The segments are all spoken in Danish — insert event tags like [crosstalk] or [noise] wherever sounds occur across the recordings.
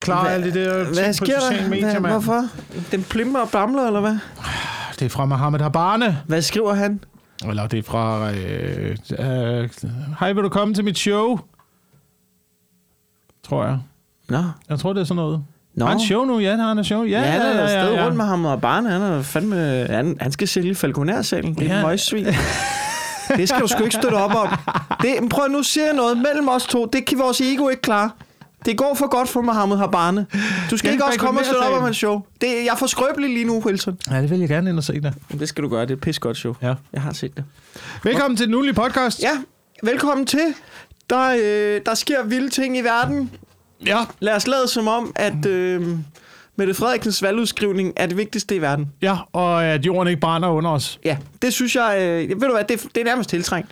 Klar Hvad- alle de der Hvad på sker sociale der? medier, Hvad, mand. hvorfor? Den plimmer og bamler, eller hvad? Det er fra Mohammed Habane. Hvad skriver han? Eller det er fra... Øh, øh, Hej, vil du komme til mit show? Tror jeg. Nå. Jeg tror, det er sådan noget. Nå. Har han show nu? Ja, han har en show. Ja, Ja, er ja, ja, stadig ja. rundt med ham og barne. Han, er fandme, han, han skal sælge Falconer-salen. Det er Ja. ja. møgssvin. [laughs] Det skal du sgu ikke støtte op om. Det, prøv nu siger jeg noget mellem os to. Det kan vores ego ikke klare. Det går for godt for Mohammed Habane. Du skal ikke også komme og støtte op om hans show. Det, jeg er for skrøbelig lige nu, Wilson. Ja, det vil jeg gerne ind og se det. Det skal du gøre. Det er et pis godt show. Ja. Jeg har set det. Velkommen til den ugenlige podcast. Ja, velkommen til. Der, øh, der sker vilde ting i verden. ja. Lad os lade som om, at øh, Mette Frederiksens valgudskrivning er det vigtigste i verden. Ja, og at jorden ikke brænder under os. Ja, det synes jeg, øh, ved du hvad, det, det er nærmest tiltrængt.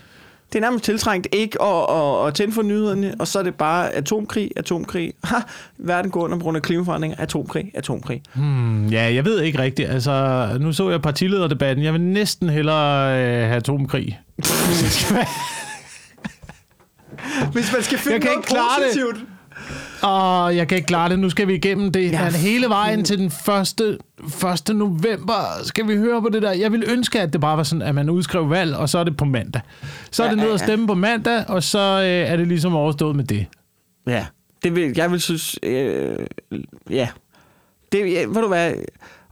Det er nærmest tiltrængt ikke at, at, at tænde for nyhederne, og så er det bare atomkrig, atomkrig. Ha, verden går under på grund af klimaforandringer, atomkrig, atomkrig. Hmm, ja, jeg ved ikke rigtigt. Altså, nu så jeg partilederdebatten. Jeg vil næsten hellere øh, have atomkrig. [laughs] Hvis man skal finde Jeg kan noget ikke klare det. Og jeg kan ikke klare det. Nu skal vi igennem det. Ja. Hele vejen til den 1. 1. november skal vi høre på det der. Jeg vil ønske, at det bare var sådan, at man udskrev valg, og så er det på mandag. Så er Ja, det ned ja, at ja. stemme på mandag, og så øh, er det ligesom overstået med det. Ja, det vil, jeg vil synes, øh, ja. Det, ja, ved du hvad,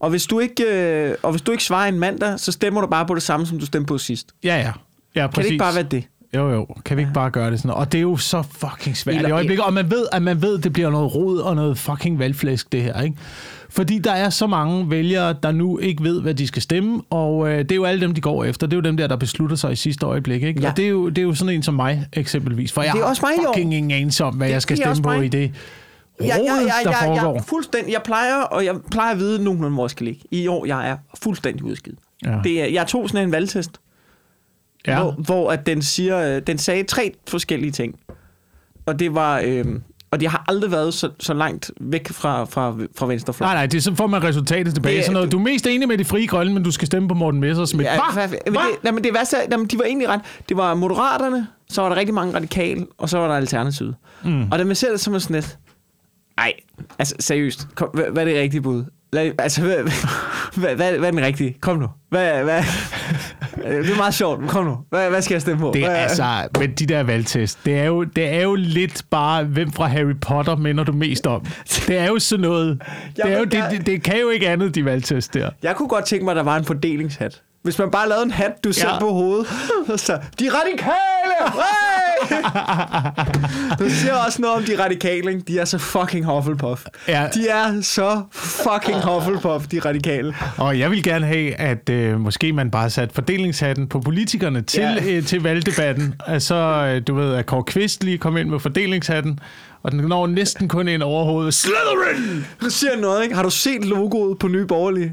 og hvis du ikke, øh, og hvis du ikke svarer en mandag, så stemmer du bare på det samme, som du stemte på sidst. Ja, ja. Ja, præcis. Kan det ikke bare være det? Jo, jo. Kan vi ikke bare gøre det sådan? Og det er jo så fucking svært Eller- i øjeblikket. Og man ved, at man ved, at det bliver noget rod og noget fucking valgflæsk, det her, ikke? Fordi der er så mange vælgere, der nu ikke ved, hvad de skal stemme, og øh, det er jo alle dem, de går efter. Det er jo dem der, der beslutter sig i sidste øjeblik, ikke? Ja. Og det er, jo, det er jo sådan en som mig, eksempelvis. For jeg Det er også mig fucking ingen anelse om, hvad Det- jeg skal stemme på i det rod, Ja, ja, ja, der ja, foregår. ja, fuldstændig. Jeg plejer, og jeg plejer at vide nogenlunde, hvor jeg skal ligge. I år, jeg er fuldstændig udskidt. Ja. Det er, jeg tog sådan en valgtest, ja. hvor, hvor at den, siger, øh, den sagde tre forskellige ting. Og det var... Øh, og det har aldrig været så, så langt væk fra, fra, fra venstrefløjen. Nej, nej, det er så får man resultatet tilbage. Det er- sådan noget. Du er mest enig med de frie grønne, men du skal stemme på Morten Messersmith. Ja, Hva? men det, nej, men det værste, er- nej, men de var egentlig ret. Det var Moderaterne, så var der rigtig mange radikale, og så var der Alternativet. Mm. Og da man ser det, så er man sådan lidt, nej, altså seriøst, kom, hvad, hvad er det rigtige bud? Lad, altså, hvad, hvad, hvad, hvad er den rigtige? Kom nu. Hvad, hvad, det er meget sjovt, kom nu. Hvad, hvad skal jeg stemme på? Det er altså, men de der valgtest, det er, jo, det er jo lidt bare, hvem fra Harry Potter minder du mest om? Det er jo sådan noget. [laughs] Det, er jo, det, det, det kan jo ikke andet, de valgtest der. Jeg kunne godt tænke mig, at der var en fordelingshat. Hvis man bare lavede en hat, du selv Ja. på hovedet. [laughs] Så, de radikale! Hey! du siger også noget om de radikale, ikke? De er så fucking Hufflepuff. Ja. De er så fucking Hufflepuff, de radikale. Og jeg vil gerne have, at øh, måske man bare satte fordelingshatten på politikerne til, Ja. ja. øh, til valgdebatten. Altså, øh, du ved, at Kåre Kvist lige kom ind med fordelingshatten, og den når næsten kun ind over hovedet. Slytherin! Du siger noget, ikke? Har du set logoet på Nye Borgerlige?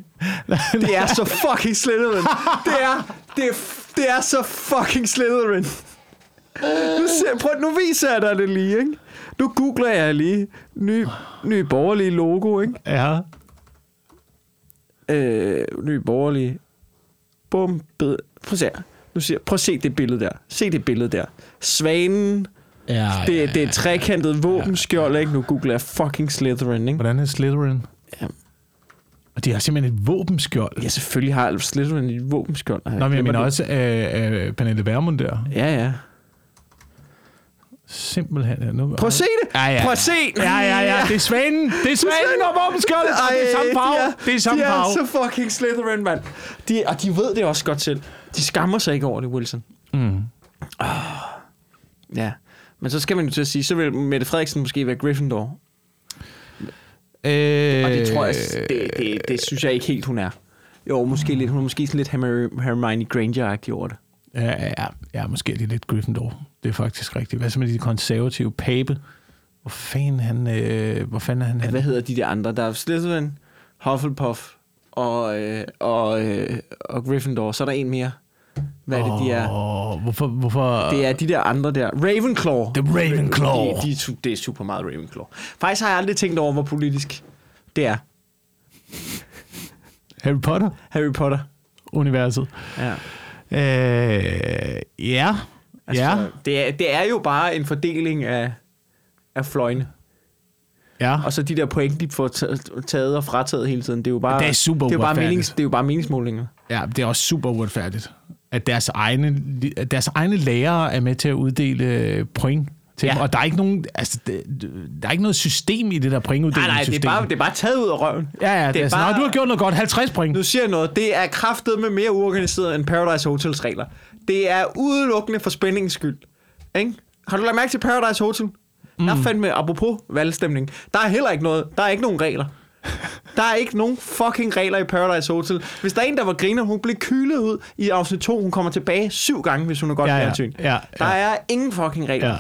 Det er så fucking Slytherin. Det er, det er, det er så fucking Slytherin. Nu, ser, prøv, nu viser jeg dig det lige, ikke? Nu googler jeg lige Nye, nye Borgerlige logo, ikke? Ja. øh, nye borgerlige. Bum, bed. Prøv at se her. Nu siger, prøv at se det billede der. Se det billede der. Svanen. ja, Det, det er et trekantet våbenskjold, ikke? Nu googler jeg fucking Slytherin, ikke? Hvordan er Slytherin? Ja. Og de har simpelthen et våbenskjold. Ja, selvfølgelig har Slytherin et våbenskjold. Nå, men jeg mener det. også øh, øh, Pernille Vermund der. Ja, ja. Simpelthen. Ja, nu, Prøv at se det. Ja, ja. Prøv at se. Ja, ja, ja. Det er svanen. Det er svanen og våbenskjoldet. Og det er samme farve. de er, Det er samme de farve. er så fucking Slytherin, mand. De, og de ved det også godt selv. De skammer sig ikke over det, Wilson. Mm. Ja. Men så skal man jo til at sige, så vil Mette Frederiksen måske være Gryffindor. Øh, Og det tror jeg, det, det, det synes jeg ikke helt, hun er. Jo, måske lidt. Hun er måske sådan lidt Herm- Hermione Granger-agtig over det. Ja, ja, ja, måske er de lidt Gryffindor. Det er faktisk rigtigt. Hvad så med de konservative? Pape? Hvor fanden han... Øh, hvor fanden er han? Ja, hvad hedder de der andre? Der er Slytherin, Hufflepuff og, øh, og, øh, og Gryffindor. Så er der en mere. Hvad er det, de er? Hvorfor... hvorfor Det er de der andre der. Ravenclaw. The Ravenclaw. De, de, er su- det er super meget Ravenclaw. Faktisk har jeg aldrig tænkt over, hvor politisk det er. Harry Potter? Harry Potter. Universet. Ja. Øh, ja. Altså, ja. det, er, det er jo bare en fordeling af, af fløjene. Ja. Og så de der point, de får ta- taget og frataget hele tiden. Det er jo bare, Det er super det er jo bare, menings, det er jo bare meningsmålinger. Ja, det er også super uretfærdigt, at deres egne, at deres egne lærere er med til at uddele point til Ja. dem. Og der er ikke nogen, altså, der er ikke noget system i det der Nej, pointuddelingsystem. nej, det er, bare, det er bare taget ud af røven. Ja, ja, det, det er sådan, bare- "Nå, du har gjort noget godt, 50 point. Nu siger jeg noget. Det er kraftet med mere uorganiseret end Paradise Hotels regler. Det er udelukkende for spændingens skyld. Ikke? Har du lagt mærke til Paradise Hotel? Mm. Der er fandme, apropos valgstemning, der er heller ikke noget, der er ikke nogen regler. Der er ikke nogen fucking regler i Paradise Hotel. Hvis der er en, der var griner, hun blev kylet ud i afsnit 2. Hun kommer tilbage syv gange, hvis hun er godt Ja, ja. fjernsyn. Ja, Der ja. er ingen fucking regler. Ja.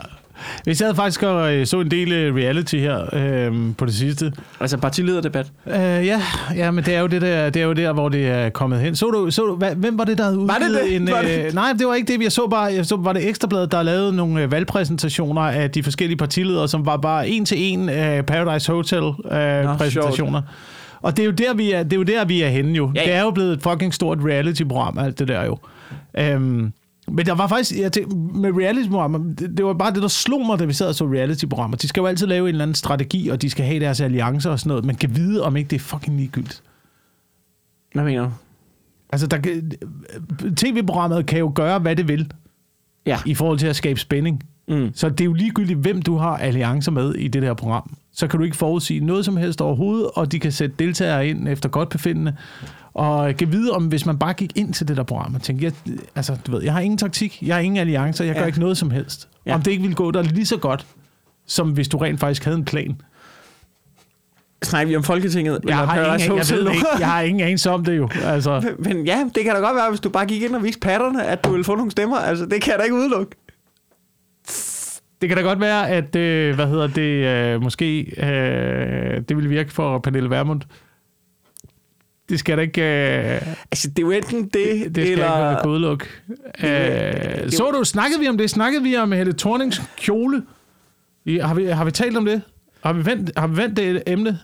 Jeg havde faktisk øh, så en del øh, reality her øh, på det sidste. Altså partilederdebat. Øh, ja, ja, men det er, jo det, der, det er jo der, hvor det er kommet hen. Så du, så du hvad, hvem var det, der havde Var det udgivet det? en... Var det- Øh, nej, det var ikke det. Jeg så bare, jeg så, var det Ekstrabladet, der lavede nogle øh, valgpræsentationer af de forskellige partiledere, som var bare en til en øh, Paradise Hotel øh. Og det er jo der, vi er, det er, jo der, vi er henne jo. Ja, Ja. Det er jo blevet et fucking stort reality-program, alt det der jo. Øhm, men der var faktisk, jeg tænkte, med reality-programmer, det, det var bare det, der slog mig, da vi sad og så reality-programmer. De skal jo altid lave en eller anden strategi, og de skal have deres alliancer og sådan noget. Man kan vide, om ikke det er fucking ligegyldigt. Hvad mener du? Altså, der tv-programmet kan jo gøre, hvad det vil, Ja. i forhold til at skabe spænding. Mm. Så det er jo ligegyldigt, hvem du har alliancer med i det her program. Så kan du ikke forudsige noget som helst overhovedet, og de kan sætte deltagere ind efter godt befindende. Og kan vide, om hvis man bare gik ind til det der program og tænkte, jeg, altså, du ved, jeg har ingen taktik, jeg har ingen alliancer, jeg ja. Gør ikke noget som helst. Ja. Om det ikke ville gå der lige så godt, som hvis du rent faktisk havde en plan. Snakker vi om Folketinget? Jeg har, ingen, jeg, Hotel ved ikke, jeg har ingen anelse om det jo. Altså, [laughs] Men ja, det kan da godt være, hvis du bare gik ind og viste patterne, at du ville få nogle stemmer. Altså, det kan jeg da ikke udelukke. Det kan da godt være, at øh, hvad hedder det, øh, måske øh, det vil virke for Pernille Vermund. Det skal da ikke... Øh, Altså, det er jo enten det, Det, det skal eller... ikke udelukke. det- Øh, så du, snakkede vi om det? Snakkede vi om Helle Thornings kjole? Har, vi, har vi talt om det? Har vi vendt, har vi vendt det emne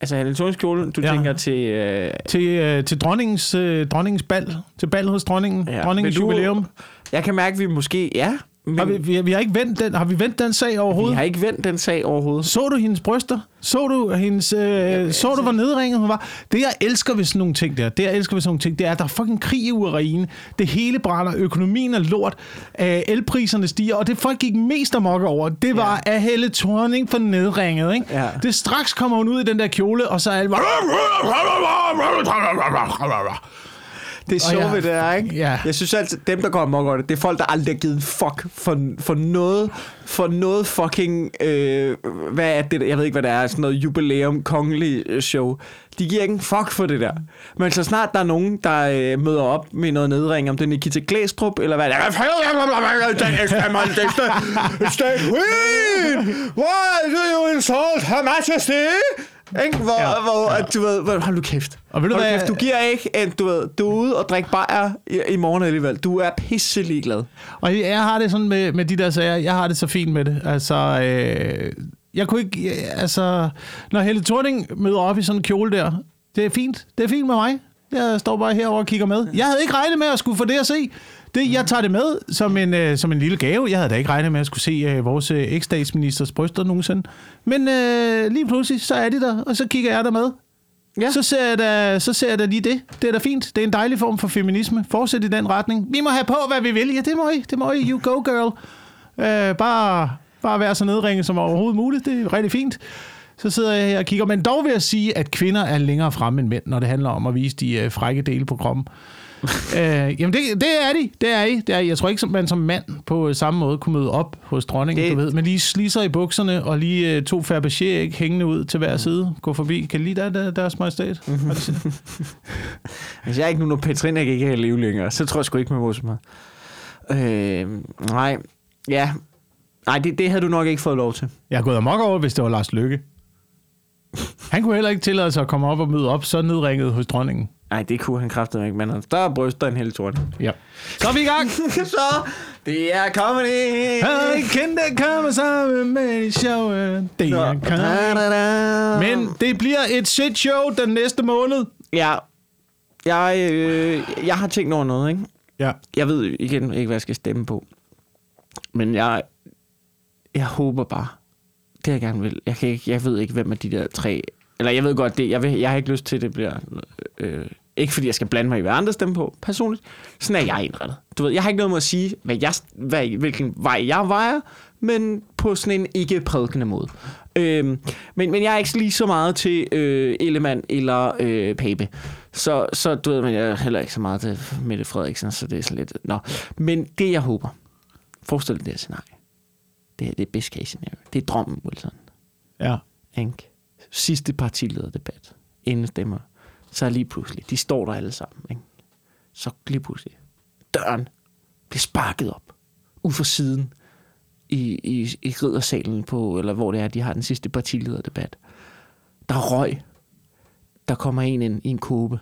Altså, elektronisk kjole, du Ja. tænker til... Øh, til, øh, til dronningens, øh, dronningens bal? Til bal hos dronningen? Ja, dronningens du- jubilæum? jeg kan mærke, at vi måske... Ja, men Har vi, vi, vi, har ikke vendt den, har vi vendt den sag vi overhovedet? har ikke vendt den sag overhovedet. Så du hendes bryster? Så du hendes, øh, så du, hvor nedringet hun var? Det, jeg elsker ved sådan nogle ting der, det, jeg elsker ved sådan nogle ting, det er, at der er fucking krig i Ukraine. Det hele brænder, økonomien er lort, øh, elpriserne stiger, og det folk gik mest amok over, det var ja. at Helle Thorning for nedringet. Ikke? Ja. Det straks kommer hun ud i den der kjole, og så er bare... [laughs] Det er jeg- ved det er, ikke? Ja. Jeg synes altid, dem, der går amok over det, det er folk, der aldrig har givet en fuck for, for noget, for noget fucking, øh, hvad er det, jeg ved ikke, hvad det er, sådan noget jubilæum, kongelig øh, show. De giver ikke en fuck for det der. Men så snart der er nogen, der øh, møder op med noget nedring, om det er Nikita Glæstrup, eller hvad det er, state queen, why do you insult her majesty? Ikke? Hvor, Ja. ja. hvor, at du ved, hold nu kæft. Og ved du hvad- kæft, du giver ikke, en, du ved, du er ude og drikke bajer i, i morgen alligevel. Du er pisselig glad. Og jeg har det sådan med, med de der sager, jeg har det så fint med det. Altså, øh, jeg kunne ikke, altså, når Helle Thorning møder op i sådan en kjole der, det er fint, det er fint med mig. Jeg står bare herovre og kigger med. Jeg havde ikke regnet med at skulle få det at se. Det, jeg tager det med som en, øh, som en lille gave. Jeg havde da ikke regnet med at skulle se øh, vores øh, eks-statsministers bryster nogensinde. Men øh, lige pludselig, så er de der, og så kigger jeg der med. Ja. Så ser, jeg da, så ser jeg da lige det. Det er da fint. Det er en dejlig form for feminisme. Fortsæt i den retning. Vi må have på, hvad vi vil. Ja, det må I. Det må I. You go, girl. Øh, bare, bare være så nedringet som overhovedet muligt. Det er rigtig fint. Så sidder jeg her og kigger. Men dog vil jeg sige, at kvinder er længere fremme end mænd, når det handler om at vise de øh, frække dele på kroppen. Øh, jamen, det, det er de. Det er I. Det er, I. jeg tror ikke, man som mand på øh, samme måde kunne møde op hos dronningen, Det- du ved. Men lige sliser i bukserne, og lige øh, to Fabergé ikke hængende ud til hver side. Gå forbi. Kan I lide der, der, deres majestæt? Mhm. Hvis [laughs] jeg er ikke nu, når Petrina ikke kan leve længere, så tror jeg sgu ikke, man må så meget. Øh, nej, ja. Nej, det, det havde du nok ikke fået lov til. Jeg har gået amok over, hvis det var Lars Lykke. Han kunne heller ikke tillade sig at komme op og møde op så nedringet hos dronningen. Nej, det kunne han kraftedeme ikke, men han har større bryster end hele torden. Ja. Så er vi i gang. [laughs] så, det er comedy. Hej, kendte kommer sammen med i showet. Det er comedy. Men det bliver et shit show den næste måned. Ja, jeg, øh, jeg har tænkt over noget, ikke? Ja. Jeg ved igen ikke, hvad jeg skal stemme på. Men jeg, jeg håber bare, det jeg gerne vil. Jeg, kan ikke, jeg ved ikke, hvem af de der tre... Eller jeg ved godt, det, jeg, vil, jeg har ikke lyst til, at det bliver... Øh, ikke fordi jeg skal blande mig i, hvad andre stemmer på, personligt. Sådan er jeg indrettet. Du ved, jeg har ikke noget med at sige, hvad jeg, hvad, hvilken vej jeg vejer, men på sådan en ikke-prædikende måde. Øhm, men, men jeg er ikke lige så meget til øh, Ellemann eller øh, Pape. Så, så du ved, men jeg er heller ikke så meget til Mette Frederiksen, så det er sådan lidt... Nå. Men det, jeg håber, forestil dig det her scenarie. Det, her, det er best case scenario. Det er drømmen, Wilson. Ja. Ikke? Sidste partilederdebat. Inden stemmer. Så lige pludselig, de står der alle sammen. Ikke? Så lige pludselig, døren bliver sparket op. Ud for siden i, i, i riddersalen på, eller hvor det er, de har den sidste partilederdebat. Der er røg. Der kommer en ind i en kåbe.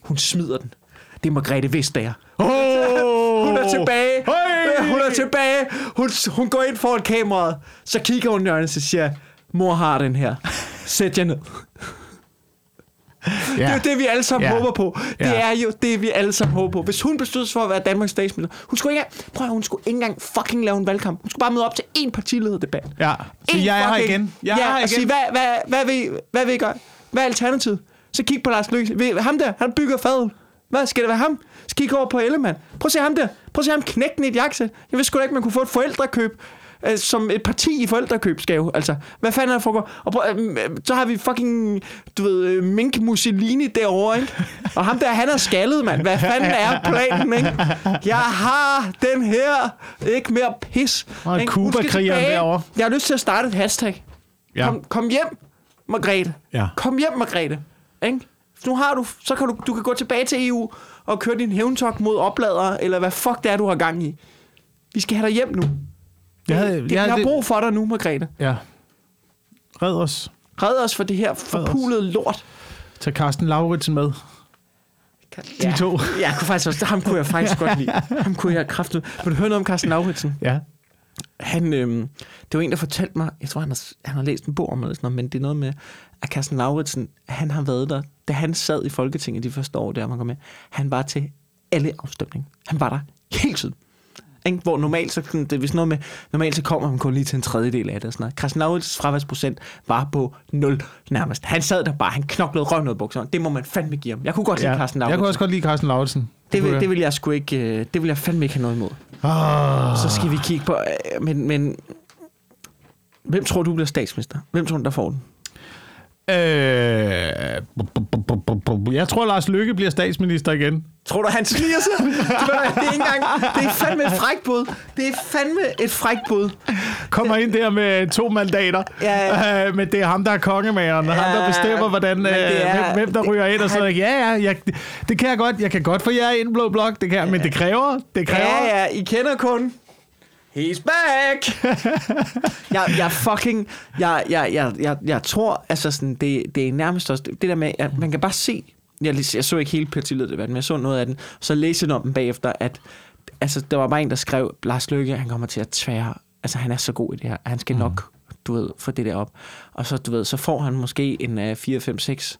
Hun smider den. Det er Margrethe Vestager. Oh! Hun er tilbage. Hey! Hun er tilbage. Hun, hun går ind foran kameraet. Så kigger hun i øjnene og siger, mor har den her. Sæt jer ned. Det er jo det, vi alle sammen ja. håber på. Det Ja. er jo det, vi alle sammen håber på. Hvis hun besluttede sig for at være Danmarks statsminister, hun skulle ikke, prøv hun skulle ikke engang fucking lave en valgkamp. Hun skulle bare møde op til én partilederdebat. Ja. Så En jeg er her igen. Jeg ja, er her og igen. sige, hvad, hvad, hvad, vil, hvad vil I gøre? Hvad er alternativet? Så kig på Lars Løkke. Ham der, han bygger fadet. Hvad, skal det være ham? Så kig over på Ellemann. Prøv at se ham der. Prøv at se ham knække den i et jakkesæt. Jeg vidste sgu da ikke, man kunne få et forældrekøb øh, som et parti i forældrekøbsgave. Altså, hvad fanden er der foregår? Og prøv, øh, så har vi fucking, du ved, øh, Mink Mussolini derovre, ikke? Og ham der, han er skaldet, mand. Hvad fanden er planen, ikke? Jeg har den her. Ikke mere pis. Og Cuba-krigeren derovre. Jeg har lyst til at starte et hashtag. Ja. Kom, kom hjem, Margrethe. Ja. Kom hjem, Margrethe. Ikke? Nu har du, så kan du, du kan gå tilbage til EU og køre din hævntok mod opladere, eller hvad fuck det er, du har gang i. Vi skal have dig hjem nu. Jeg havde, det, jeg, jeg har det, brug for dig nu, Margrethe. ja. Red os. Red os for det her forpulede lort. Tag Carsten Lauritsen med. De to. Jeg kunne faktisk også, ham kunne jeg faktisk godt lide. Ham kunne jeg kraftigt. Vil du høre noget om Carsten Lauritsen? Ja. Han, øhm, det var en, der fortalte mig, jeg tror, han har, han har læst en bog om det, sådan noget, men det er noget med, at Carsten Lauritsen, han har været der, da han sad i Folketinget de første år, der man kom med, han var til alle afstemninger. Han var der hele tiden. Ikke? Hvor normalt, så, det, hvis noget med, normalt så kommer han kun lige til en tredjedel af det. Og sådan noget. Lauritsens fraværsprocent var på 0 nærmest. Han sad der bare, han knoklede røven ud af bukserne. Det må man fandme give ham. Jeg kunne godt lide ja. Carsten Jeg Lauritsen. kunne også godt lide Carsten Lauritsen. det, vil, det vil jeg sgu ikke, øh, det vil jeg fandme ikke have noget imod. jeg. Ah. Så skal vi kigge på, øh, men, men hvem tror du bliver statsminister? Hvem tror du, der får den? Øh, jeg tror, Lars Lykke bliver statsminister igen. Tror du, han sniger sig? [laughs] Det er ikke engang, det er fandme et frækt bud. Det er fandme et frækt bud. Kommer ind der med to mandater. Ja, Øh, men det er ham, der er kongemageren. Ja, ham, der Ja, bestemmer, hvordan, øh, er- hvem, hvem der ryger ind. Og så han- ja, ja, jeg, det kan jeg godt. Jeg kan godt få jer ind, Blå Blok. Det kan jeg, men det kræver. Det kræver. Ja, ja, I kender kun. He's back! [laughs] jeg, jeg fucking... Jeg, jeg, jeg, jeg, jeg tror, altså sådan, det, det er nærmest også... Det der med, at man kan bare se... Jeg, jeg så ikke hele partilederdebatten, men jeg så noget af den. Så læste jeg om den bagefter, at... Altså, der var bare en, der skrev, Lars Løkke, han kommer til at tvære... Altså, han er så god i det her. Han skal nok, du ved, få det der op. Og så, du ved, så får han måske en uh, 4, 5, 6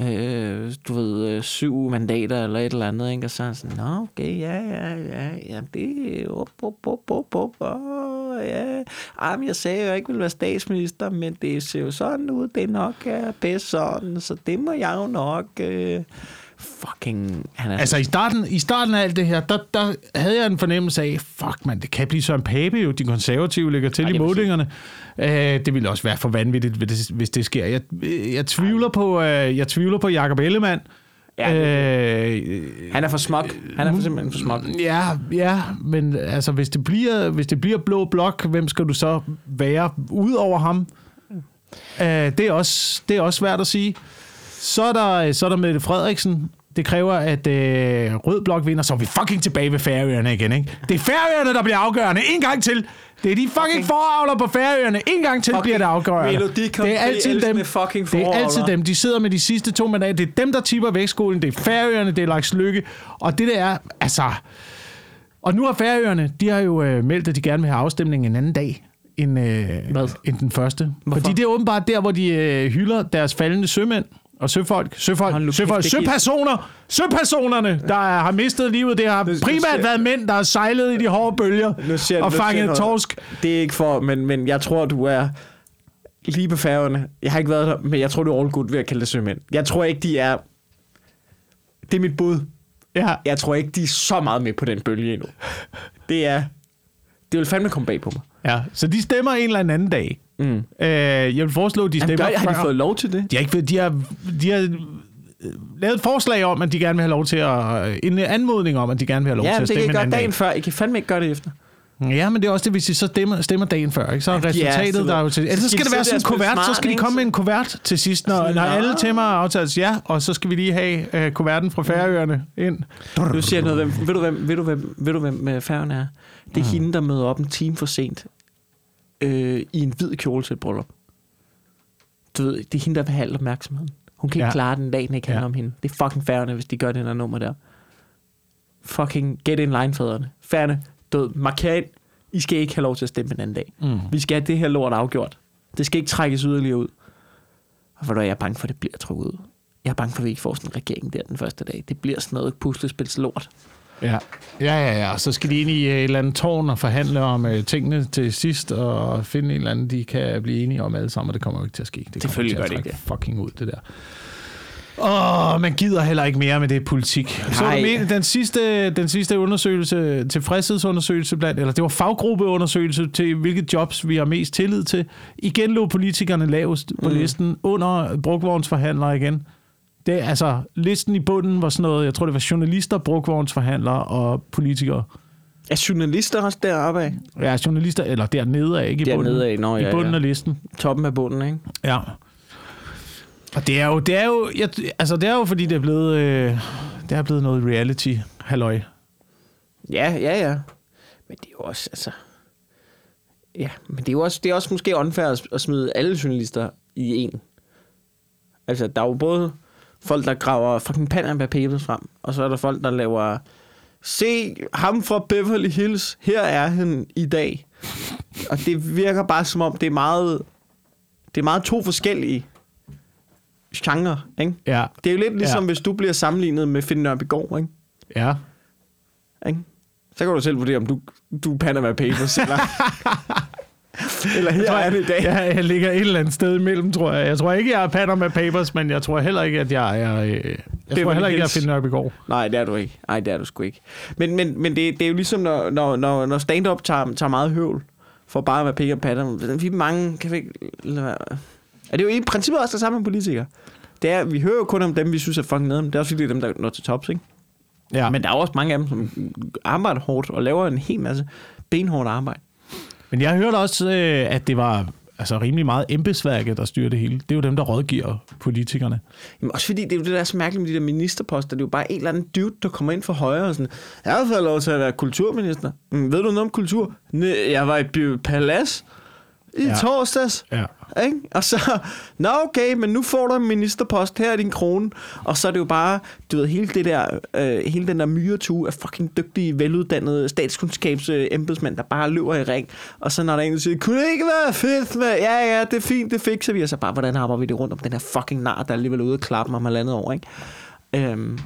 øh, du ved, øh, syv mandater eller et eller andet, ikke? Og så er han sådan, nå, okay, ja, ja, ja, ja, det er op, op, op, op, op, ja. Jamen, jeg sagde jo, at jeg ikke ville være statsminister, men det ser jo sådan ud, det nok er bedst sådan, så det må jeg jo nok... Øh, fucking... Han er Altså i starten, i starten af alt det her, der, der havde jeg en fornemmelse af, fuck man, det kan blive Søren Pape jo, de konservative ligger til Ej, i er målingerne. Øh, det ville også være for vanvittigt, hvis det, hvis det sker. Jeg, jeg tvivler på, øh, jeg tvivler på Jacob Ellemann. Ja, øh, han er for smuk. Han er for simpelthen for smuk. ja, ja, men altså, hvis det, bliver, hvis det bliver blå blok, hvem skal du så være ud over ham? Øh, det, er også, det er også svært at sige. Så er der, så er der Mette Frederiksen. Det kræver, at øh, Rød Blok vinder, så er vi fucking tilbage ved Færøerne igen, ikke? Det er Færøerne, der bliver afgørende. En gang til. Det er de fucking foravler på Færøerne. En gang til Fucking bliver det afgørende. Melodi Grand Det er altid dem. fucking Det er foravler. altid dem. De sidder med de sidste to mandater. Det er dem, der tipper vægtskolen. Det er Færøerne, det er Lars Lykke. Og det der er, altså... Og nu har Færøerne, de har jo øh, meldt, at de gerne vil have afstemning en anden dag end, øh, Hvad? end den første. Hvorfor? Fordi det er åbenbart der, hvor de øh, hylder deres faldende sømænd og søfolk. Søfolk, Hold søfolk kæft, søpersoner. Søpersonerne, der er, har mistet livet. Det har nu primært ser- været mænd, der har sejlet i de hårde bølger Nu siger, og nu fanget noget. torsk. Det er ikke for, men, men jeg tror, du er... lige på færgerne. Jeg har ikke været der, men jeg tror, det er all good ved at kalde det sømænd. Jeg tror ikke, de er... Det er mit bud. Ja. Jeg tror ikke, de er så meget med på den bølge endnu. Det er... Det vil fandme komme bag på mig. ja. Så de stemmer en eller anden dag. Mm. Øh, jeg vil foreslå, at de Jamen, stemmer gør, har de fået lov til det? De har, ikke, de har, de har øh, lavet et forslag om, at de gerne vil have lov til at... En anmodning om, at de gerne vil have lov Ja, til at det kan stemme I gøre anden dagen dag. før. I kan fandme ikke gøre det efter. Ja, men det er også det, hvis de så stemmer, stemmer dagen før. Ikke? Så er Ja, resultatet, sådan- der er jo til... Ellers så skal skal de det være sådan en der kuvert, så smart, skal de komme med en kuvert til sidst, når, når ja. alle temmer er aftalt ja, og så skal vi lige have øh, kuverten fra Færøerne ind. Du siger noget, hvem, ved, du, hvem, ved, du, hvem, ved du, hvem øh, færgen er? Det er Mm. hende, der møder op en time for sent øh, i en hvid kjole til et bryllup. Du ved, det er hende, der vil have al opmærksomheden. Hun kan ikke Ja. klare den dag, den ikke handler Ja. om hende. Det er fucking færgerne, hvis de gør det her nummer der. Fucking get in line, fædrene. Færgerne, marker ind. I skal ikke have lov til at stemme en anden dag. Mm. Vi skal have det her lort afgjort. Det skal ikke trækkes yderligere ud. Og hvor er jeg bange for, at det bliver trukket ud. Jeg er bange for, at vi ikke får sådan en regering der den første dag. Det bliver sådan noget puslespils lort. Ja. ja, ja, ja. Så skal de ind i øh, et eller andet tårn og forhandle om øh, tingene til sidst, og finde en eller anden, de kan blive enige om alle sammen, og det kommer jo ikke til at ske. Det Selvfølgelig gør det trække fucking ud, det der. Åh, man gider heller ikke mere med det politik. Så Nej. du men, den sidste, den sidste undersøgelse, tilfredshedsundersøgelse blandt, eller det var faggruppeundersøgelse til, hvilke jobs vi har mest tillid til. Igen lå politikerne lavest på Mm. listen, under brugvognsforhandlere igen. Det altså, listen i bunden var sådan noget, jeg tror det var journalister, brugvognsforhandlere og politikere. Er journalister også deroppe af? Ja, journalister, eller dernede af, ikke i bunden. Af, nå, ja, I bunden ja. af listen. Toppen af bunden, ikke? Ja. Og det er jo, det er jo, jeg, altså det er jo fordi, det er blevet, øh, det er blevet noget reality, halløj. Ja, ja, ja. Men det er jo også, altså... Ja, men det er jo også, det er også måske unfair at at smide alle journalister i en. Altså, der er jo både folk, der graver fucking Panama Papers frem, og så er der folk, der laver... Se ham fra Beverly Hills, her er han i dag. Og det virker bare som om, det er meget... Det er meget to forskellige genre, ikke? Ja, Det er jo lidt ligesom, Ja. hvis du bliver sammenlignet med Finn Nørbegaard, ikke? ja. Ikke? Så kan du selv vurdere, om du, du er Panama Papers, eller, [laughs] eller her er det i dag. Jeg, jeg ligger et eller andet sted imellem, tror jeg. Jeg tror ikke, jeg er Panama Papers, men jeg tror heller ikke, at jeg er... Øh, jeg tror var heller ikke, jeg er. Finn Nørbegaard. Nej, det er du ikke. Nej, det er du sgu ikke. Men, men, men det, det er jo ligesom, når, når, når, når stand-up tager, tager meget høvl, for bare at være pik og patter. Vi mange, kan vi ikke... Er det jo i princippet også det samme med politikere? Det er, vi hører jo kun om dem, vi synes er fucking nede. Det er også fordi, det er dem, der når til tops, ikke? Ja. Men der er også mange af dem, som arbejder hårdt og laver en hel masse benhårdt arbejde. Men jeg hørte også, øh, at det var altså, rimelig meget embedsværket, der styrer det hele. Det er jo dem, der rådgiver politikerne. Jamen også fordi, det er jo det, der er så mærkeligt med de der ministerposter. Det er jo bare en eller anden dude, der kommer ind for højre og sådan, jeg har fået lov til at være kulturminister. Mm, ved du noget om kultur? Nej, jeg var i Palads i Ja. torsdags. Ja. Ikke? Og så, nå okay, men nu får du en ministerpost, her er din krone. Og så er det jo bare, du ved, hele det der, øh, hele den der myretue af fucking dygtige, veluddannede statskundskabs øh, embedsmænd, der bare løber i ring. Og så når der er en, der siger, kunne det ikke være fedt med, ja ja, det er fint, det fikser vi. Og så bare, hvordan arbejder vi det rundt om den her fucking nar, der er alligevel ude og klappe mig halvandet år, ikke? Øhm,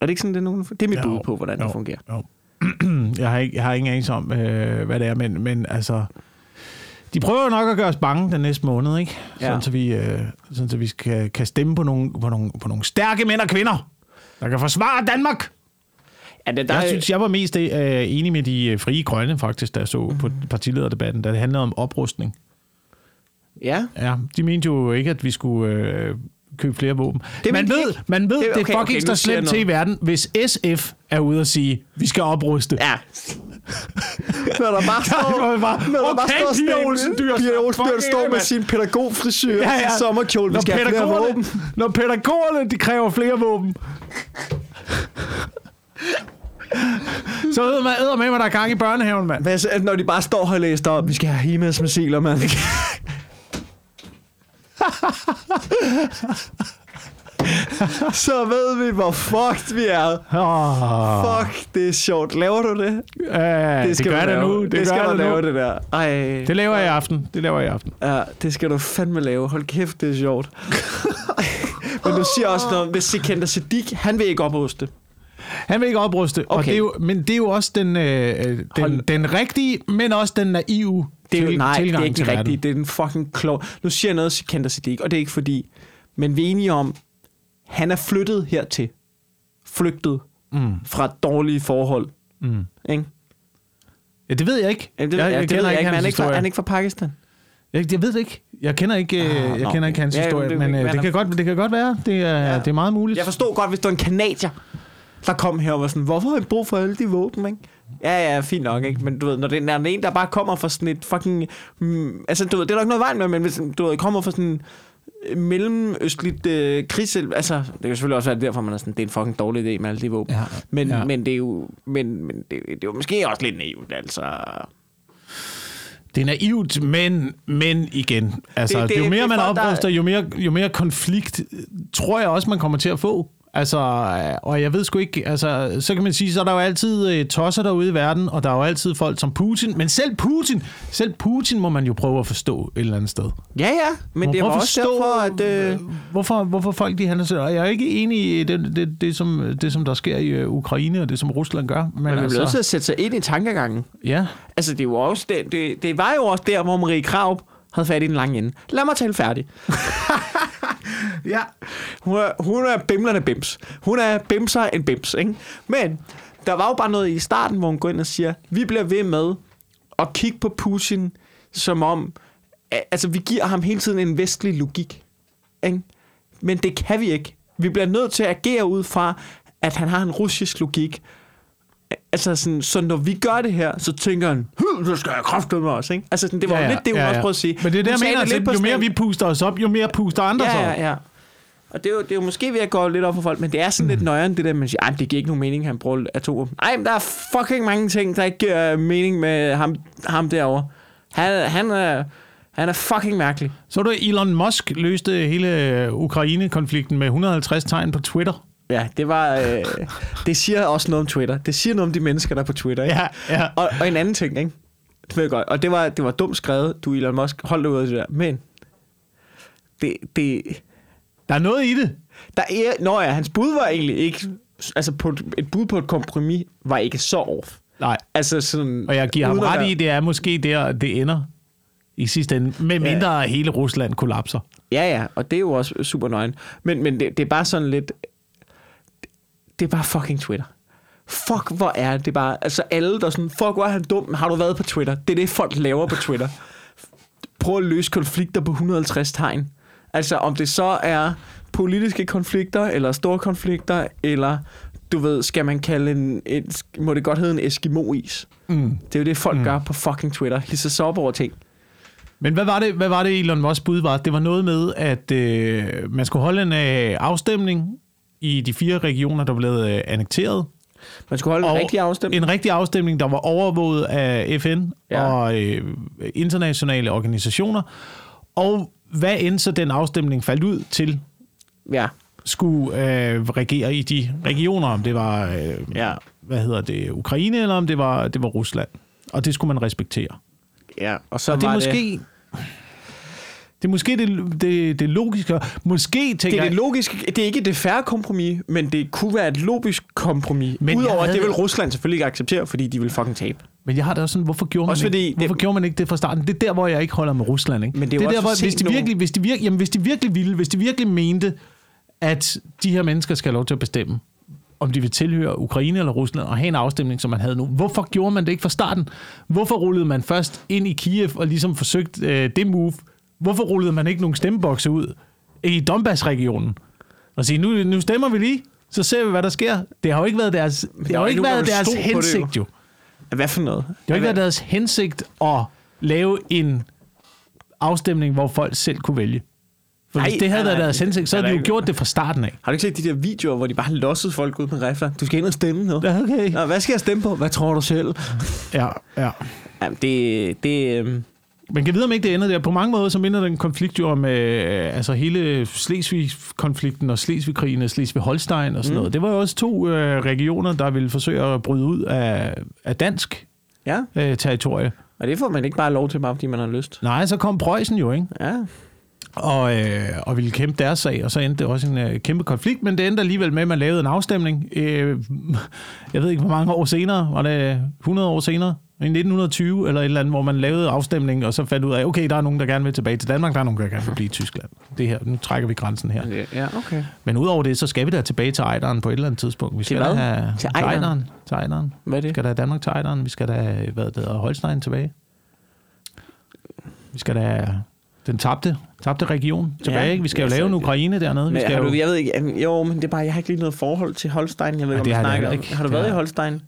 er det ikke sådan, det er nogen? Det er mit Jo. bud på, hvordan Jo. det fungerer. Jo. [clears throat] jeg, har ikke, jeg har ingen anelse om, øh, hvad det er, men, men altså... De prøver jo nok at gøre os bange den næste måned, ikke? Ja. Sådan, så vi, øh, sådan, så vi skal, kan stemme på nogle, på, nogle, på nogle stærke mænd og kvinder, der kan forsvare Danmark. Ja, det, der Jeg synes, jeg var mest øh, enig med de øh, frie grønne, faktisk, jeg så på partilederdebatten, da det handlede om oprustning. ja, Ja, de mente jo ikke, at vi skulle øh, købe flere våben. Det man, ved, ikke. man ved, det, Det- det okay, er okay, fucking okay, jeg slemt til i verden, hvis SF er ude og sige, vi skal opruste. ja. når der bare [laughs] står, var bare, når der bare okay, står Pia Sten- Olsen Dyr, Pia Olsen Dyr står med sin pædagogfrisyr ja, Ja, sommerkjole. Vi når skal have flere pædagogerne, våben. når pædagogerne, de kræver flere våben. Så ved man æder med, hvad der er gang i børnehaven, mand. Hvad når de bare står her og læser op, vi skal have Himas missiler, mand. [laughs] [laughs] Så ved vi, hvor fucked vi er. Oh, Fuck, det er sjovt. Laver du det? ja, det, det skal gør du det nu. Det, det gør skal du det lave, nu. det der. Ej. Det laver jeg i aften. Det laver jeg i aften. Ja, det skal du fandme lave. Hold kæft, det er sjovt. [laughs] Men du siger også noget, hvis Sikander Siddiq, han vil ikke opruste. Han vil ikke opruste, okay. og det er jo, men det er jo også den, øh, øh, Hold- den, den rigtige, men også den naive det er jo, nej, det er ikke det verden. Det er den fucking klog. Nu siger jeg noget, Sikander Siddiq, og det er ikke fordi... Men vi er enige om, han er flyttet hertil. Flygtet Mm. fra dårlige forhold. Mm. Ikke? Ja, det ved jeg ikke. Jamen, det, jeg, jeg, det ved jeg ikke, men han hans er ikke, fra, historie. han er ikke fra Pakistan. Jeg, jeg ved det ikke. Jeg kender ikke, Ah, ah, jeg nå. kender ikke hans Ja, historie, det- men men øh, det, han kan godt, det kan godt være. Det er, Ja. ja. det er meget muligt. Jeg forstod godt, hvis du er en kanadier, der kom her og var sådan, hvorfor har I brug for alle de våben, ikke? Ja, ja, fint nok, ikke? Men du ved, når det er når en, der bare kommer fra sådan et fucking... Mm, altså, du ved, det er ikke noget vejen med, men hvis du ved, kommer fra sådan mellemøstligt øh, krigs... Altså, det kan selvfølgelig også være derfor, man er sådan, det er en fucking dårlig idé med alle de våben. Ja, Men, ja. men det er jo, men, men det, det er jo måske også lidt naivt, altså. Det er naivt, men, men igen. Altså, Det- det, det- jo mere det er man folk, der- opruster, jo mere, jo mere konflikt øh, tror jeg også, man kommer til at få. Altså, øh, og jeg ved sgu ikke, altså, så kan man sige, så er der jo altid øh, tosser derude i verden, og der er jo altid folk som Putin, men selv Putin, selv Putin må man jo prøve at forstå et eller andet sted. Ja, ja, men Man det var at også derfor, at... Øh, hvorfor, hvorfor folk de handler så. Og jeg er ikke enig i det, det, det, som, det, som der sker i øh, Ukraine, og det, som Rusland gør. Men, man bliver altså, nødt til at sætte sig ind i tankegangen. Ja, Altså, det, er jo også det, det, det var jo også der, hvor Marie Krav havde fat i den lange ende. Lad mig tale færdig. [laughs] ja. Hun er, hun er bimlerne bims. Hun er bimser en bims, ikke? Men der var jo bare noget i starten, hvor hun går ind og siger, vi bliver ved med at kigge på Putin, som om, altså vi giver ham hele tiden en vestlig logik, ikke? Men det kan vi ikke. Vi bliver nødt til at agere ud fra, at han har en russisk logik. Altså sådan, så når vi gør det her, så tænker han, "Hm, så skal jeg kræfte med os, ikke? Altså sådan, det var ja, ja, lidt det, hun ja, ja. også prøvede at sige. Men det er det, jeg mener, lidt altså, jo mere vi puster os op, jo mere puster andre sig Ja, op. ja, ja. Og det er, jo, det er jo måske ved at gå lidt op for folk, men det er sådan mm. lidt nøjeren, det der, man siger, "Ej, men det giver ikke nogen mening, han bruger atomvåben. Nej, men der er fucking mange ting, der ikke giver mening med ham, ham derovre. Han, han, er, han er fucking mærkelig. Så du, Elon Musk løste hele Ukraine-konflikten med 150 tegn på Twitter. Ja, det var... Øh, det siger også noget om Twitter. Det siger noget om de mennesker, der er på Twitter. Ikke? Ja, ja. Og, og en anden ting, ikke? Det ved jeg godt. Og det var, det var dumt skrevet, du Elon Musk. Hold dig ud af det der. Men det, det, Der er noget i det. Der er, nå ja, hans bud var egentlig ikke... Altså, på et, et bud på et kompromis var ikke så off. Nej, Altså sådan... og jeg giver ham ret i, det er måske der, det ender i sidste ende, med mindre at hele Rusland kollapser. Ja, ja, og det er jo også super nøgen. Men, men det, det er bare sådan lidt... Det er bare fucking Twitter. Fuck, hvor er det bare... Altså alle, der er sådan... Fuck, hvor er han dum. Har du været på Twitter? Det er det, folk laver på Twitter. Prøv at løse konflikter på 150 tegn. Altså, om det så er politiske konflikter, eller store konflikter, eller du ved, skal man kalde en, et, må det godt hedde en Eskimo-is. Mm. Det er jo det, folk mm. gør på fucking Twitter. Hisser sig op over ting. Men hvad var, det, hvad var det, Elon Musk bud var? Det var noget med, at øh, man skulle holde en øh, afstemning i de fire regioner, der blev øh, annekteret. Man skulle holde en rigtig afstemning. En rigtig afstemning, der var overvåget af FN Ja. og øh, internationale organisationer. Og hvad end så den afstemning faldt ud til, Ja, skulle øh, regere i de regioner, om det var, øh, ja, hvad hedder det, Ukraine, eller om det var, det var Rusland. Og det skulle man respektere. ja. Og så Og det var måske... Det er måske det, det, det logiske. Måske Det tænker er jeg... det logiske, det er ikke det færre kompromis, men det kunne være et logisk kompromis. Men Udover at det vil Rusland selvfølgelig ikke acceptere, fordi de vil fucking tabe. Men jeg har da også sådan, hvorfor gjorde, man, Også ikke, fordi hvorfor det- gjorde man ikke det fra starten? Det er der, hvor jeg ikke holder med Rusland. Ikke? Men det er jo der, også hvor, hvis de, virkelig, hvis, de virkelig, jamen, hvis de virkelig ville, hvis de virkelig mente, at de her mennesker skal have lov til at bestemme, om de vil tilhøre Ukraine eller Rusland, og have en afstemning, som man havde nu. Hvorfor gjorde man det ikke fra starten? Hvorfor rullede man først ind i Kiev og ligesom forsøgt øh, det move? Hvorfor rullede man ikke nogle stemmebokse ud i Donbass-regionen? Og sige, nu, nu stemmer vi lige, så ser vi, hvad der sker. Det har jo ikke været deres, det har jo ikke været der deres på det, jo. hensigt, jo. Hvad for noget? Det har ikke været deres hensigt at lave en afstemning, hvor folk selv kunne vælge. For Nej, hvis det havde nej, været deres hensigt, så havde de jo ikke- gjort det fra starten af. Har du ikke set de der videoer, hvor de bare lossede folk ud med rifler? Du skal ind og stemme nu. Ja, okay. Nå, hvad skal jeg stemme på? Hvad tror du selv? Ja, ja. Jamen, det... det Men kan vide, om ikke det ender der. På mange måder, så minder den konflikt jo om øh, altså hele Slesvig-konflikten og Slesvig-krigen og Slesvig-Holstein og sådan mm. noget. Det var jo også to øh, regioner, der ville forsøge at bryde ud af, af dansk ja, øh, territorie. og det får man ikke bare lov til, bare fordi man har lyst. Nej, så kom Preussen jo, ikke? Ja, og, øh, og ville kæmpe deres sag, og så endte det også en øh, kæmpe konflikt, men det endte alligevel med, at man lavede en afstemning. Øh, [laughs] jeg ved ikke, hvor mange år senere, var det 100 år senere, I 1920 eller et eller andet, hvor man lavede afstemning, og så fandt ud af, okay, der er nogen, der gerne vil tilbage til Danmark, der er nogen, der gerne vil blive i Tyskland. Det her, nu trækker vi grænsen her. Ja, okay. Men udover det, så skal vi da tilbage til Ejderen på et eller andet tidspunkt. Vi skal hvad? da have Til Ejderen? Ejderen. Til Ejderen. Hvad er Vi det? skal da have Danmark til Ejderen. Vi skal da have, hvad det hedder, Holstein tilbage. Vi skal da have den tabte, tabte region tilbage. Ja, ikke? vi skal jo altså, lave en Ukraine dernede. Vi Men skal har jo, du, jeg ved ikke, jo, men det er bare, jeg har ikke lige noget forhold til Holstein. Jeg ved ikke, det om har snakker om. Har du været i har- Holstein?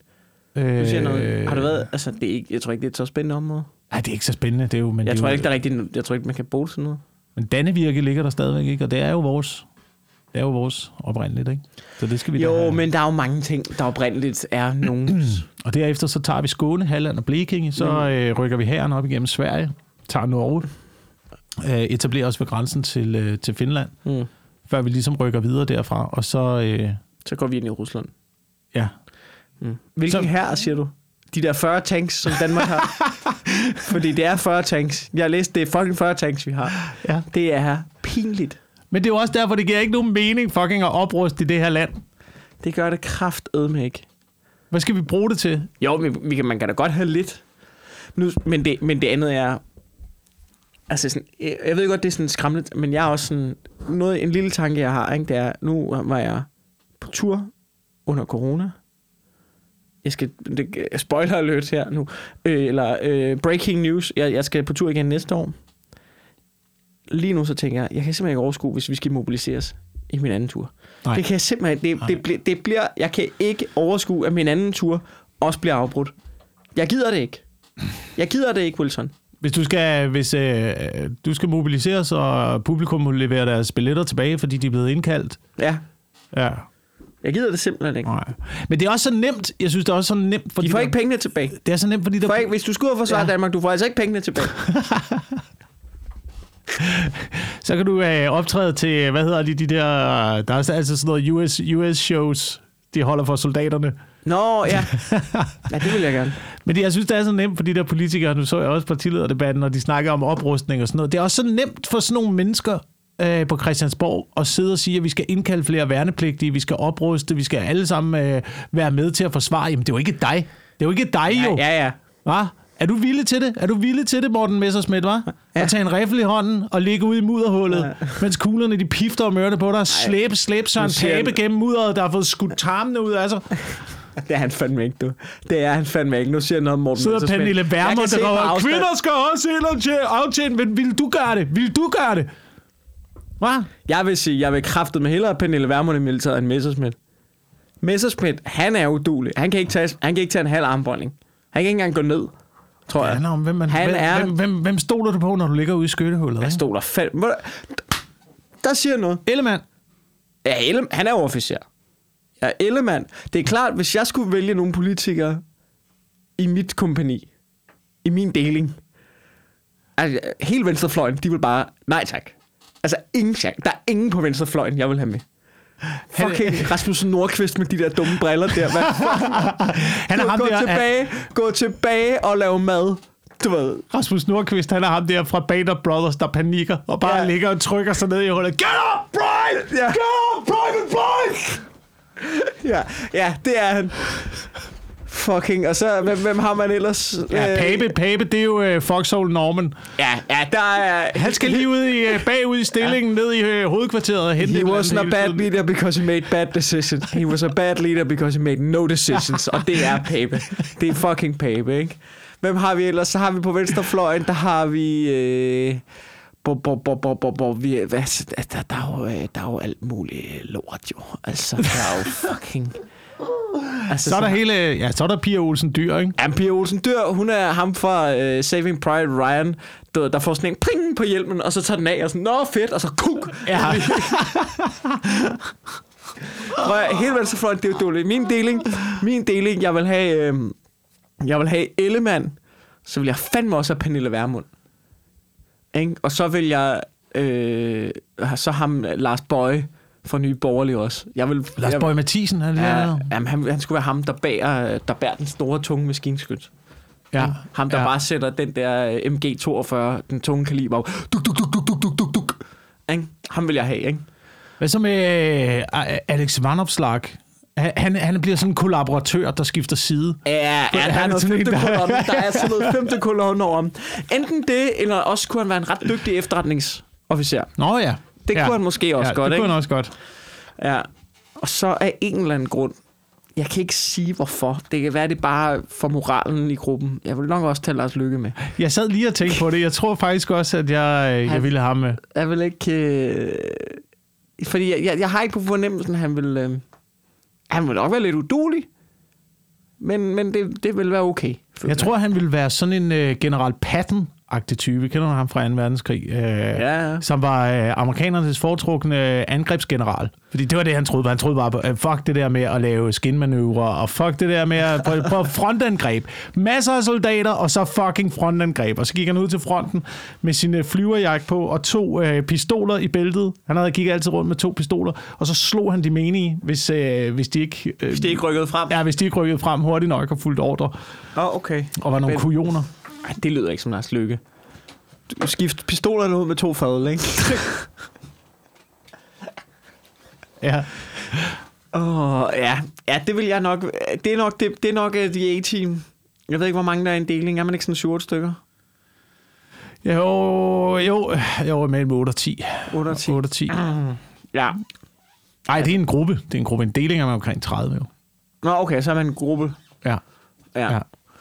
Øh, Du siger noget. Har du været, altså, det er ikke, jeg tror ikke, det er et så spændende område. Nej, det er ikke så spændende. Det er jo, men Jeg det tror jo, ikke, der er rigtigt, jeg tror ikke, man kan bruge sådan noget. Men Dannevirke ligger der stadigvæk, ikke? Og det er jo vores, det er jo vores oprindeligt, ikke? Så det skal vi da Jo, have. men der er jo mange ting, der oprindeligt er nogen. [clears throat] Og derefter så tager vi Skåne, Halland og Blekinge, så Mm. øh, rykker vi herren op igennem Sverige, tager Norge, øh, etablerer os ved grænsen til, øh, til Finland, mm. før vi ligesom rykker videre derfra, og så, øh, Så går vi ind i Rusland. ja, Mm. Hvilken her, siger du? De der 40 tanks, som Danmark har. [laughs] Fordi det er 40 tanks. Jeg har læst, det er fucking 40 tanks, vi har. ja. Det er pinligt. Men det er jo også derfor, det giver ikke nogen mening fucking at opruste i det her land. Det gør det kraftedme ikke. Hvad skal vi bruge det til? Jo, men vi kan, man kan da godt have lidt. Nu, men, det, men det andet er... Altså, sådan, jeg jeg ved godt, det er sådan skræmmende, men jeg er også sådan... Noget, en lille tanke, jeg har, ikke, det er, nu var jeg på tur under corona. Jeg skal... Det, spoiler alert her nu. Øh, eller øh, breaking news. Jeg, jeg skal på tur igen næste år. Lige nu så tænker jeg, jeg kan simpelthen ikke overskue, hvis vi skal mobiliseres i min anden tur. Nej. Det kan jeg simpelthen... Det, det, det, det bliver... Jeg kan ikke overskue, at min anden tur også bliver afbrudt. Jeg gider det ikke. Jeg gider det ikke, Wilson. Hvis du skal, hvis, øh, du skal mobiliseres, og publikum må levere deres billetter tilbage, fordi de er blevet indkaldt. Ja, Ja, jeg gider det simpelthen ikke. nej. Men det er også så nemt. Jeg synes, det er også så nemt. Fordi De får der- ikke pengene tilbage. Det er så nemt, fordi der, får ikke, hvis du og forsvare Ja. Danmark, du får altså ikke pengene tilbage. [laughs] så kan du øh, optræde til, hvad hedder de, de der, der er altså sådan noget US, US shows, de holder for soldaterne. Nå, ja. [laughs] Ja, det vil jeg gerne. Men det, jeg synes, det er så nemt for de der politikere, nu så jeg også partilederdebatten, når de snakker om oprustning og sådan noget. Det er også så nemt for sådan nogle mennesker øh, på Christiansborg at sidde og sige, at vi skal indkalde flere værnepligtige, vi skal opruste, vi skal alle sammen øh, være med til at forsvare. Jamen, det er jo ikke dig. Det er jo ikke dig, jo. Ja, ja, ja. Hva? Er du villig til det? Er du villig til det, Morten Messersmith, hva? Ja. At tage en riffel i hånden og ligge ude i mudderhullet, ja. mens kuglerne de pifter og mørte på dig, slæbe, slæbe Søren Pape han- gennem mudderet, der har fået skudt tarmene ud af sig. [laughs] Det er han fandme ikke, du. Det er han fandme ikke. Nu siger jeg noget om Morten Sidder. Pernille Jeg Vermund, der råber, kvinder skal også ind og aftjene, men vil du gøre det? Vil du gøre det? Hvad? Jeg vil sige, jeg vil kraftet med hellere Pernille Vermund i militæret end Messerschmidt. Messerschmidt, han er udulig. Han kan ikke tage, han kan ikke tage en halv armbolding. Han kan ikke engang gå ned, tror jeg. handler om, hvem, man, Han hvem, er- hvem, hvem, hvem stoler du på, når du ligger ude i skyttehullet? Jeg Ikke? stod der fandme... Der siger jeg noget. Ellemann. Ja, Elle, han er officer. Ja, Ellemann. Det er klart, hvis jeg skulle vælge nogle politikere i mit kompani, i min deling, altså, hele venstrefløjen, de vil bare, nej tak. Altså, ingen chance. Der er ingen på venstrefløjen, jeg vil have med. Fucking Rasmus Nordqvist med de der dumme briller der. Hvad? [laughs] Han er ham gå, der, tilbage, gå tilbage og lave mad. Du ved. Rasmus Nordqvist, han er ham der fra Bader Brothers, der panikker og bare Ja. ligger og trykker sig ned i hullet. Get up, Brian! Ja. Get up, Private Brian! Ja, ja, det er han. Fucking, og så, hvem, hvem har man ellers? Ja, Øh, Pape, Pape, det er jo uh, Foxhole Norman. Ja, ja, der er... Han skal lige ud i, uh, bagud i stillingen, ned i uh, hovedkvarteret og hente He wasn't a bad tiden. leader because he made bad decisions. He was a bad leader because he made no decisions. Og det er Pape. Det er fucking Pape, ikke? Hvem har vi ellers? Så har vi på venstrefløjen, der har vi... Øh, bo, bo, bo, bo, bo, bo, vi, hvad, der, der, er jo, der er jo alt muligt lort, jo. Altså, der er jo fucking... Altså, Så er der hele, ja, så er der Pia Olsen Dyr, ikke? Ja, Pia Olsen Dyr, hun er ham fra uh, Saving Private Ryan, der, der får sådan en pring på hjelmen, og så tager den af, og sådan, nå fedt, og så kuk. Ja. Prøv at, hele venstrefløjen, det er jo dårligt. Min deling, min deling, jeg vil have, øh, jeg vil have Ellemann, så vil jeg fandme også have Pernille Vermund. Ikke? Og så vil jeg, øh, så ham Lars Bøje fra Nye Borgerlige også. Jeg vil, Lars Bøge Mathisen, han Ja, ja, jamen, han, han skulle være ham, der bærer, der bærer den store, tunge maskinskyt. ja. Ham, der ja. bare sætter den der øh, MG42, den tunge kaliber, op. duk, duk, duk, duk, duk, duk, duk, duk. Ikke? Ham vil jeg have, ikke? Hvad så med øh, Alex Vanopslag? Han, han, bliver sådan en kollaboratør, der skifter side. Ja, ja der, er han er noget femte der- kolonne. Der er sådan noget femte kolonne over ham. Enten det, eller også kunne han være en ret dygtig efterretningsofficer. Nå ja. Det ja. kunne han måske også ja, godt, det ikke? kunne han også godt. Ja. Og så af en eller anden grund, jeg kan ikke sige hvorfor. Det kan være, det er bare for moralen i gruppen. Jeg vil nok også tage Lars Lykke med. Jeg sad lige og tænkte på det. Jeg tror faktisk også, at jeg, øh, jeg Han- ville have ham med. Jeg vil ikke... Øh... Fordi jeg, jeg, jeg har ikke på fornemmelsen, at han vil... Øh... Han vil nok være lidt udulig. Men, men det, det vil være okay. Jeg tror, han ville være sådan en uh, general Patton-agtig type. Kender du ham fra 2. verdenskrig? Uh, Ja, ja. Som var uh, amerikanernes foretrukne angrebsgeneral. Fordi det var det, han troede. Han troede bare på, uh, fuck det der med at lave skinmanøvrer, og fuck det der med at på, på frontangreb. Masser af soldater, og så fucking frontangreb. Og så gik han ud til fronten med sin uh, flyverjagt på, og to uh, pistoler i bæltet. Han havde gik altid rundt med to pistoler, og så slog han de menige, hvis, uh, hvis de ikke... Uh, Hvis det ikke rykket frem. Ja, hvis de ikke rykkede frem hurtigt nok og fuldt ordre, Åh, oh, okay. og var nogle kujoner. Ej, det lyder ikke som Lars Lykke. Du skift pistolerne ud med to fadøl, ikke? [laughs] Ja. Åh, oh, ja. Ja, det vil jeg nok... Det er nok, det, det er nok uh, de A-team. Jeg ved ikke, hvor mange der er i en deling. Er man ikke sådan 7 stykker? Jo, jo, jo, mellem 8 og 10. 8 og 10. 8 og 10. [clears throat] Ja. Nej, det er en gruppe. Det er en gruppe. En deling er man omkring 30, jo. Nå, okay, så er man en gruppe. Ja. Ja. ja.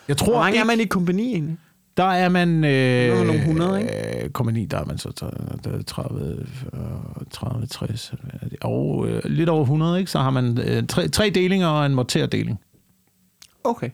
Jeg tror, Hvor mange er ikke, man i kompagni egentlig? Der er man... Øh, er nogle 100, Øh, kompagni, der er man så der er 30, 30, 60, og øh, lidt over 100, ikke? Så har man øh, tre, tre delinger og en morterdeling. Okay.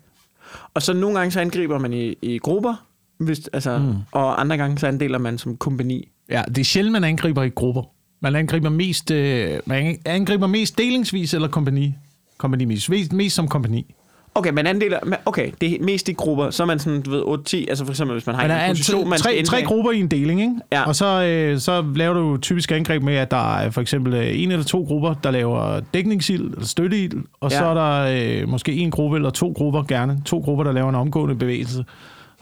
Og så nogle gange så angriber man i, i grupper, hvis, altså, mm. og andre gange så andeler man som kompagni. Ja, det er sjældent, man angriber i grupper. Man angriber mest, øh, man angriber mest delingsvis eller kompagni. Kompagni mest, mest, som kompagni. Okay, man andeler... man- Okay, det er mest i grupper. Så er man sådan, du ved, 8-10. Altså for eksempel, hvis man har Men der en position, man tre, tre grupper i en deling, ikke? Ja. Og så, øh, så laver du typisk angreb med, at der er for eksempel øh, en eller to grupper, der laver dækningsild eller støtteild, og Ja. så er der øh, måske en gruppe eller to grupper, gerne to grupper, der laver en omgående bevægelse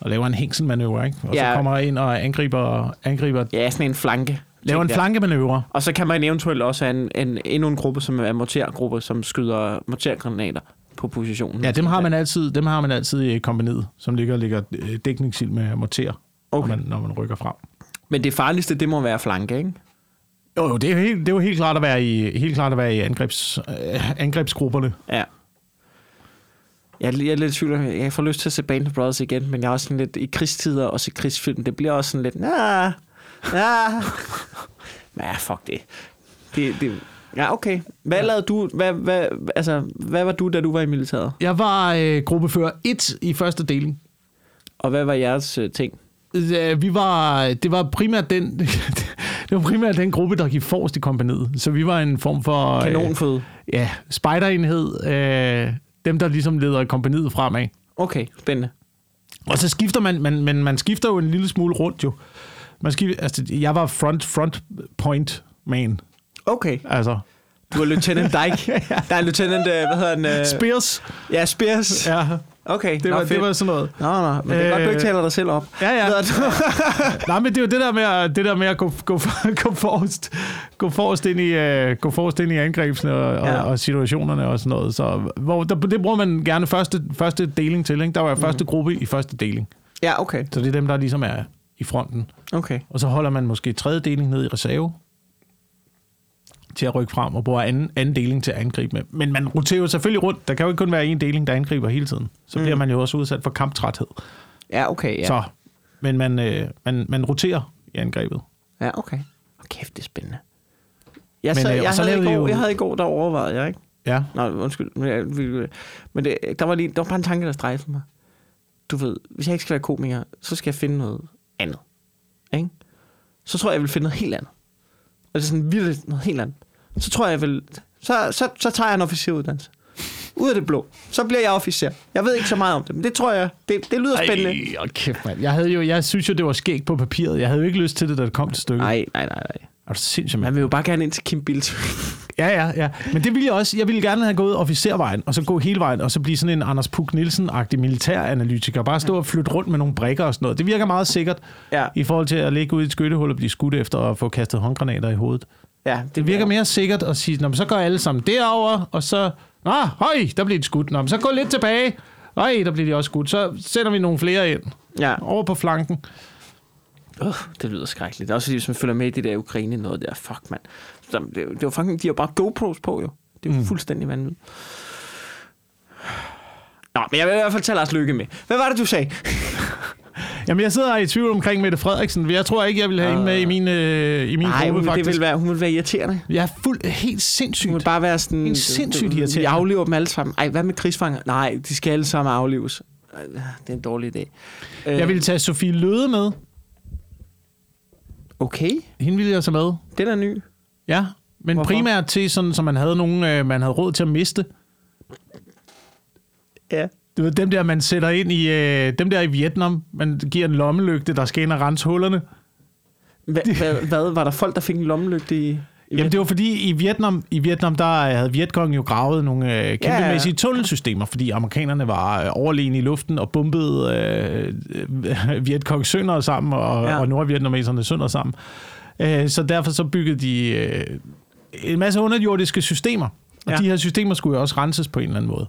og laver en hængselmanøvre, ikke? Og Ja. så kommer ind og angriber, angriber Ja, sådan en flanke. laver en der. flankemanøvre. Og så kan man eventuelt også have en, en, endnu en gruppe, som er en mortergruppe, som skyder mortergranater på positionen. Ja, dem har man altid, dem har man altid i kompaniet, som ligger, ligger øh, dækningsild med morter, Okay. når, man, når man rykker frem. Men det farligste, det må være flanke, ikke? Jo, jo, det er jo helt, det er jo helt klart at være i, helt klart at være i angrebs, øh, angrebsgrupperne. Ja. Jeg er, jeg er lidt i tvivl, jeg får lyst til at se Band of Brothers igen, men jeg er også sådan lidt i krigstider og se krigsfilm. Det bliver også sådan lidt, ja, ja. Ja, fuck det. det, det ja, okay. Hvad ja. lavede du, hvad, hvad, altså, hvad var du, da du var i militæret? Jeg var øh, gruppefører 1 i første deling. Og hvad var jeres øh, ting? Øh, Vi var, det var primært den, [laughs] det var primært den gruppe, der gik forrest i kompaniet. Så vi var en form for... øh, Kanonføde. Ja, spejderenhed. Øh, dem, der ligesom leder kompaniet fremad. Okay, spændende. Og så skifter man, man, men man skifter jo en lille smule rundt jo. Man skifter, altså, jeg var front, front point man. Okay. Altså, Du er Lieutenant Dyke. [laughs] Der er Lieutenant, øh, hvad hedder han? Øh, Spears. ja, Spears. Ja, Okay, det var, det var sådan noget. Nå, nå, men det er godt, du ikke Øh, taler dig selv op. Ja, ja. [laughs] Nej, men det er jo det der med at, det der med at gå, gå, gå, forrest, gå, forrest ind i, uh, gå forrest ind i angrebsene og, Ja. ja. og, og situationerne og sådan noget. Så hvor, der, det bruger man gerne første, første deling til. Ikke? Der var jeg første gruppe i første deling. ja, okay. Så det er dem, der ligesom er i fronten. Okay. Og så holder man måske tredje deling ned i reserve til at rykke frem og bruger anden, anden deling til at angribe med. Men man roterer jo selvfølgelig rundt. Der kan jo ikke kun være en deling, der angriber hele tiden. Så bliver Mm. man jo også udsat for kamptræthed. Ja, okay, ja. Så, men man, øh, man, man roterer i angrebet. Ja, okay. Hold kæft, det er spændende. Jeg, Men, så, øh, og jeg, så havde i går, jo- jeg havde i går, der overvejede jeg, ikke? Ja. Nå, undskyld. Men, jeg, men det, der, var lige, der var bare en tanke, der strejfede mig. Du ved, hvis jeg ikke skal være komiker, så skal jeg finde noget andet. Ikke? Så tror jeg, jeg vil finde noget helt andet. Altså sådan vildt noget helt andet. Så tror jeg, jeg vil... Så, så, så tager jeg en officeruddannelse. Ud af det blå. Så bliver jeg officer. Jeg ved ikke så meget om det, men det tror jeg, det, det lyder spændende. Ej, og kæft, mand. Jeg, havde jo, jeg synes jo, det var skægt på papiret. Jeg havde jo ikke lyst til det, da det kom til stykket. Nej, nej, nej, nej. Er du sindssygt, Man vil jo bare gerne ind til Kim Bildt. Ja, ja, ja. Men det ville jeg også. Jeg ville gerne have gået officervejen, og så gå hele vejen, og så blive sådan en Anders Puk Nielsen-agtig militæranalytiker. Bare stå og flytte rundt med nogle brikker og sådan noget. Det virker meget sikkert ja, i forhold til at ligge ude i et skyttehul og blive skudt efter at få kastet håndgranater i hovedet. Ja. Det virker mere sikkert at sige, Nå, så går alle sammen derover, og så Ah, høj, der bliver de skudt. Nå, så gå lidt tilbage. Høj, der bliver de også skudt. Så sender vi nogle flere ind. Ja. Over på flanken. Uh, det lyder skrækkeligt. Det er også fordi, hvis man følger med i det der Ukraine noget der, fuck mand. Det, det var fucking, de har bare GoPros på jo. Det er jo mm. fuldstændig vanvittigt. Nå, men jeg vil i hvert fald tage Lars Lykke med. Hvad var det, du sagde? [laughs] Jamen, jeg sidder i tvivl omkring Mette Frederiksen. Jeg tror ikke, jeg vil have hende med i min, øh, i min Nej, gruppe, hun, det faktisk. vil være, hun vil være irriterende. Jeg er fuld, helt Hun sindssygt. vil bare være sådan... En sindssygt Vi irriterende. aflever dem alle sammen. Ej, hvad med krigsfanger? Nej, de skal alle sammen aflives. Ej, Det er en dårlig idé. Øh, Jeg ville tage Sofie Løde med. Okay, Hende ville jeg tage med. den er ny. Ja, men Hvorfor? primært til sådan, så man havde nogen, øh, man havde råd til at miste. Ja. Det var dem der, man sætter ind i, øh, dem der i Vietnam. Man giver en lommelygte, der skal ind og rense hullerne. Hvad, hvad, hvad, var der folk, der fik en lommelygte i... i Jamen, det var fordi i Vietnam, i Vietnam der havde Vietcong jo gravet nogle øh, kæmpemæssige tunnelsystemer, fordi amerikanerne var øh, overlegne i luften og bombede øh, øh, [laughs] Vietcong sønder sammen, og, Ja. ja. og nordvietnameserne sønder sammen. Øh, så derfor så byggede de øh, en masse underjordiske systemer, og Ja. ja. de her systemer skulle jo også renses på en eller anden måde.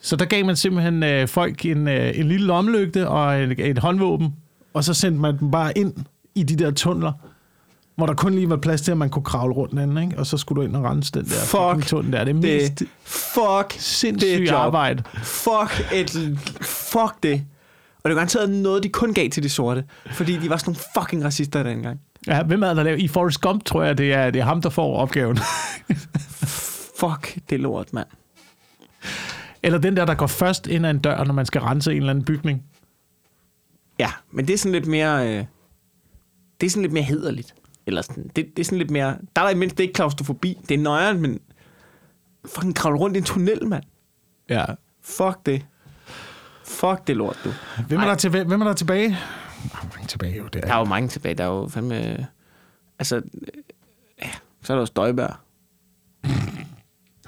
Så der gav man simpelthen øh, folk en, øh, en lille lommelygte og et, et håndvåben, og så sendte man dem bare ind i de der tunneler, hvor der kun lige var plads til, at man kunne kravle rundt den, ikke? og så skulle du ind og rense den der Fuck fucking tunnel der. Det er mest det, fuck sindssygt det job. arbejde. Fuck et... Fuck det. Og det var garanteret noget, de kun gav til de sorte. Fordi de var sådan nogle fucking racister dengang. Ja, hvem er der lavet? I Forrest Gump, tror jeg, det er, det er ham, der får opgaven. Fuck det lort, mand. Eller den der, der går først ind ad en dør, når man skal rense en eller anden bygning. Ja, men det er sådan lidt mere... Øh, det er sådan lidt mere hederligt. Eller sådan, det, det er sådan lidt mere... Der er der imens det er ikke klaustrofobi. Det er nøjeren, men... Fucking kravle rundt i en tunnel, mand. Ja. Fuck det. Fuck det lort, du. Hvem er, Ej. der tilbage? Hvem er der tilbage? Der er mange tilbage, jo. Det Der er er. jo mange tilbage. Der er jo fandme... Altså... øh, Ja, så er der jo Støjberg.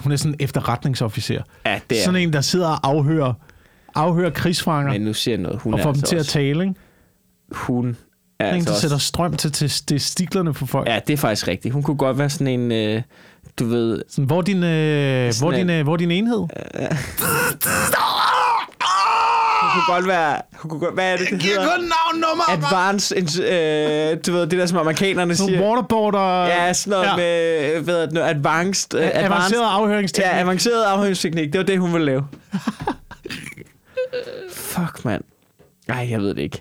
Hun er sådan en efterretningsofficer. Ja, det er... Sådan en, der sidder og afhører, afhører krigsfanger Men nu siger jeg noget. Hun og er får dem altså til at tale, ikke? Hun er En, altså der også, sætter strøm til, til testiklerne på folk. Ja, det er faktisk rigtigt. Hun kunne godt være sådan en... Øh, du ved... Sådan, hvor din, øh, hvor din, øh, hvor din enhed? [laughs] Hun kunne godt være... Hun kunne godt, hvad er det, det hedder? navn, nummer! Advanced... Øh, du ved, det der, som amerikanerne Nogle siger. waterboarder. Ja, sådan noget ja. med... Hvad er det? Advanced... Øh, Avanceret afhøringsteknik. Ja, avanceret afhøringsteknik. Det var det, hun ville lave. [laughs] Fuck, mand. Nej, jeg ved det ikke.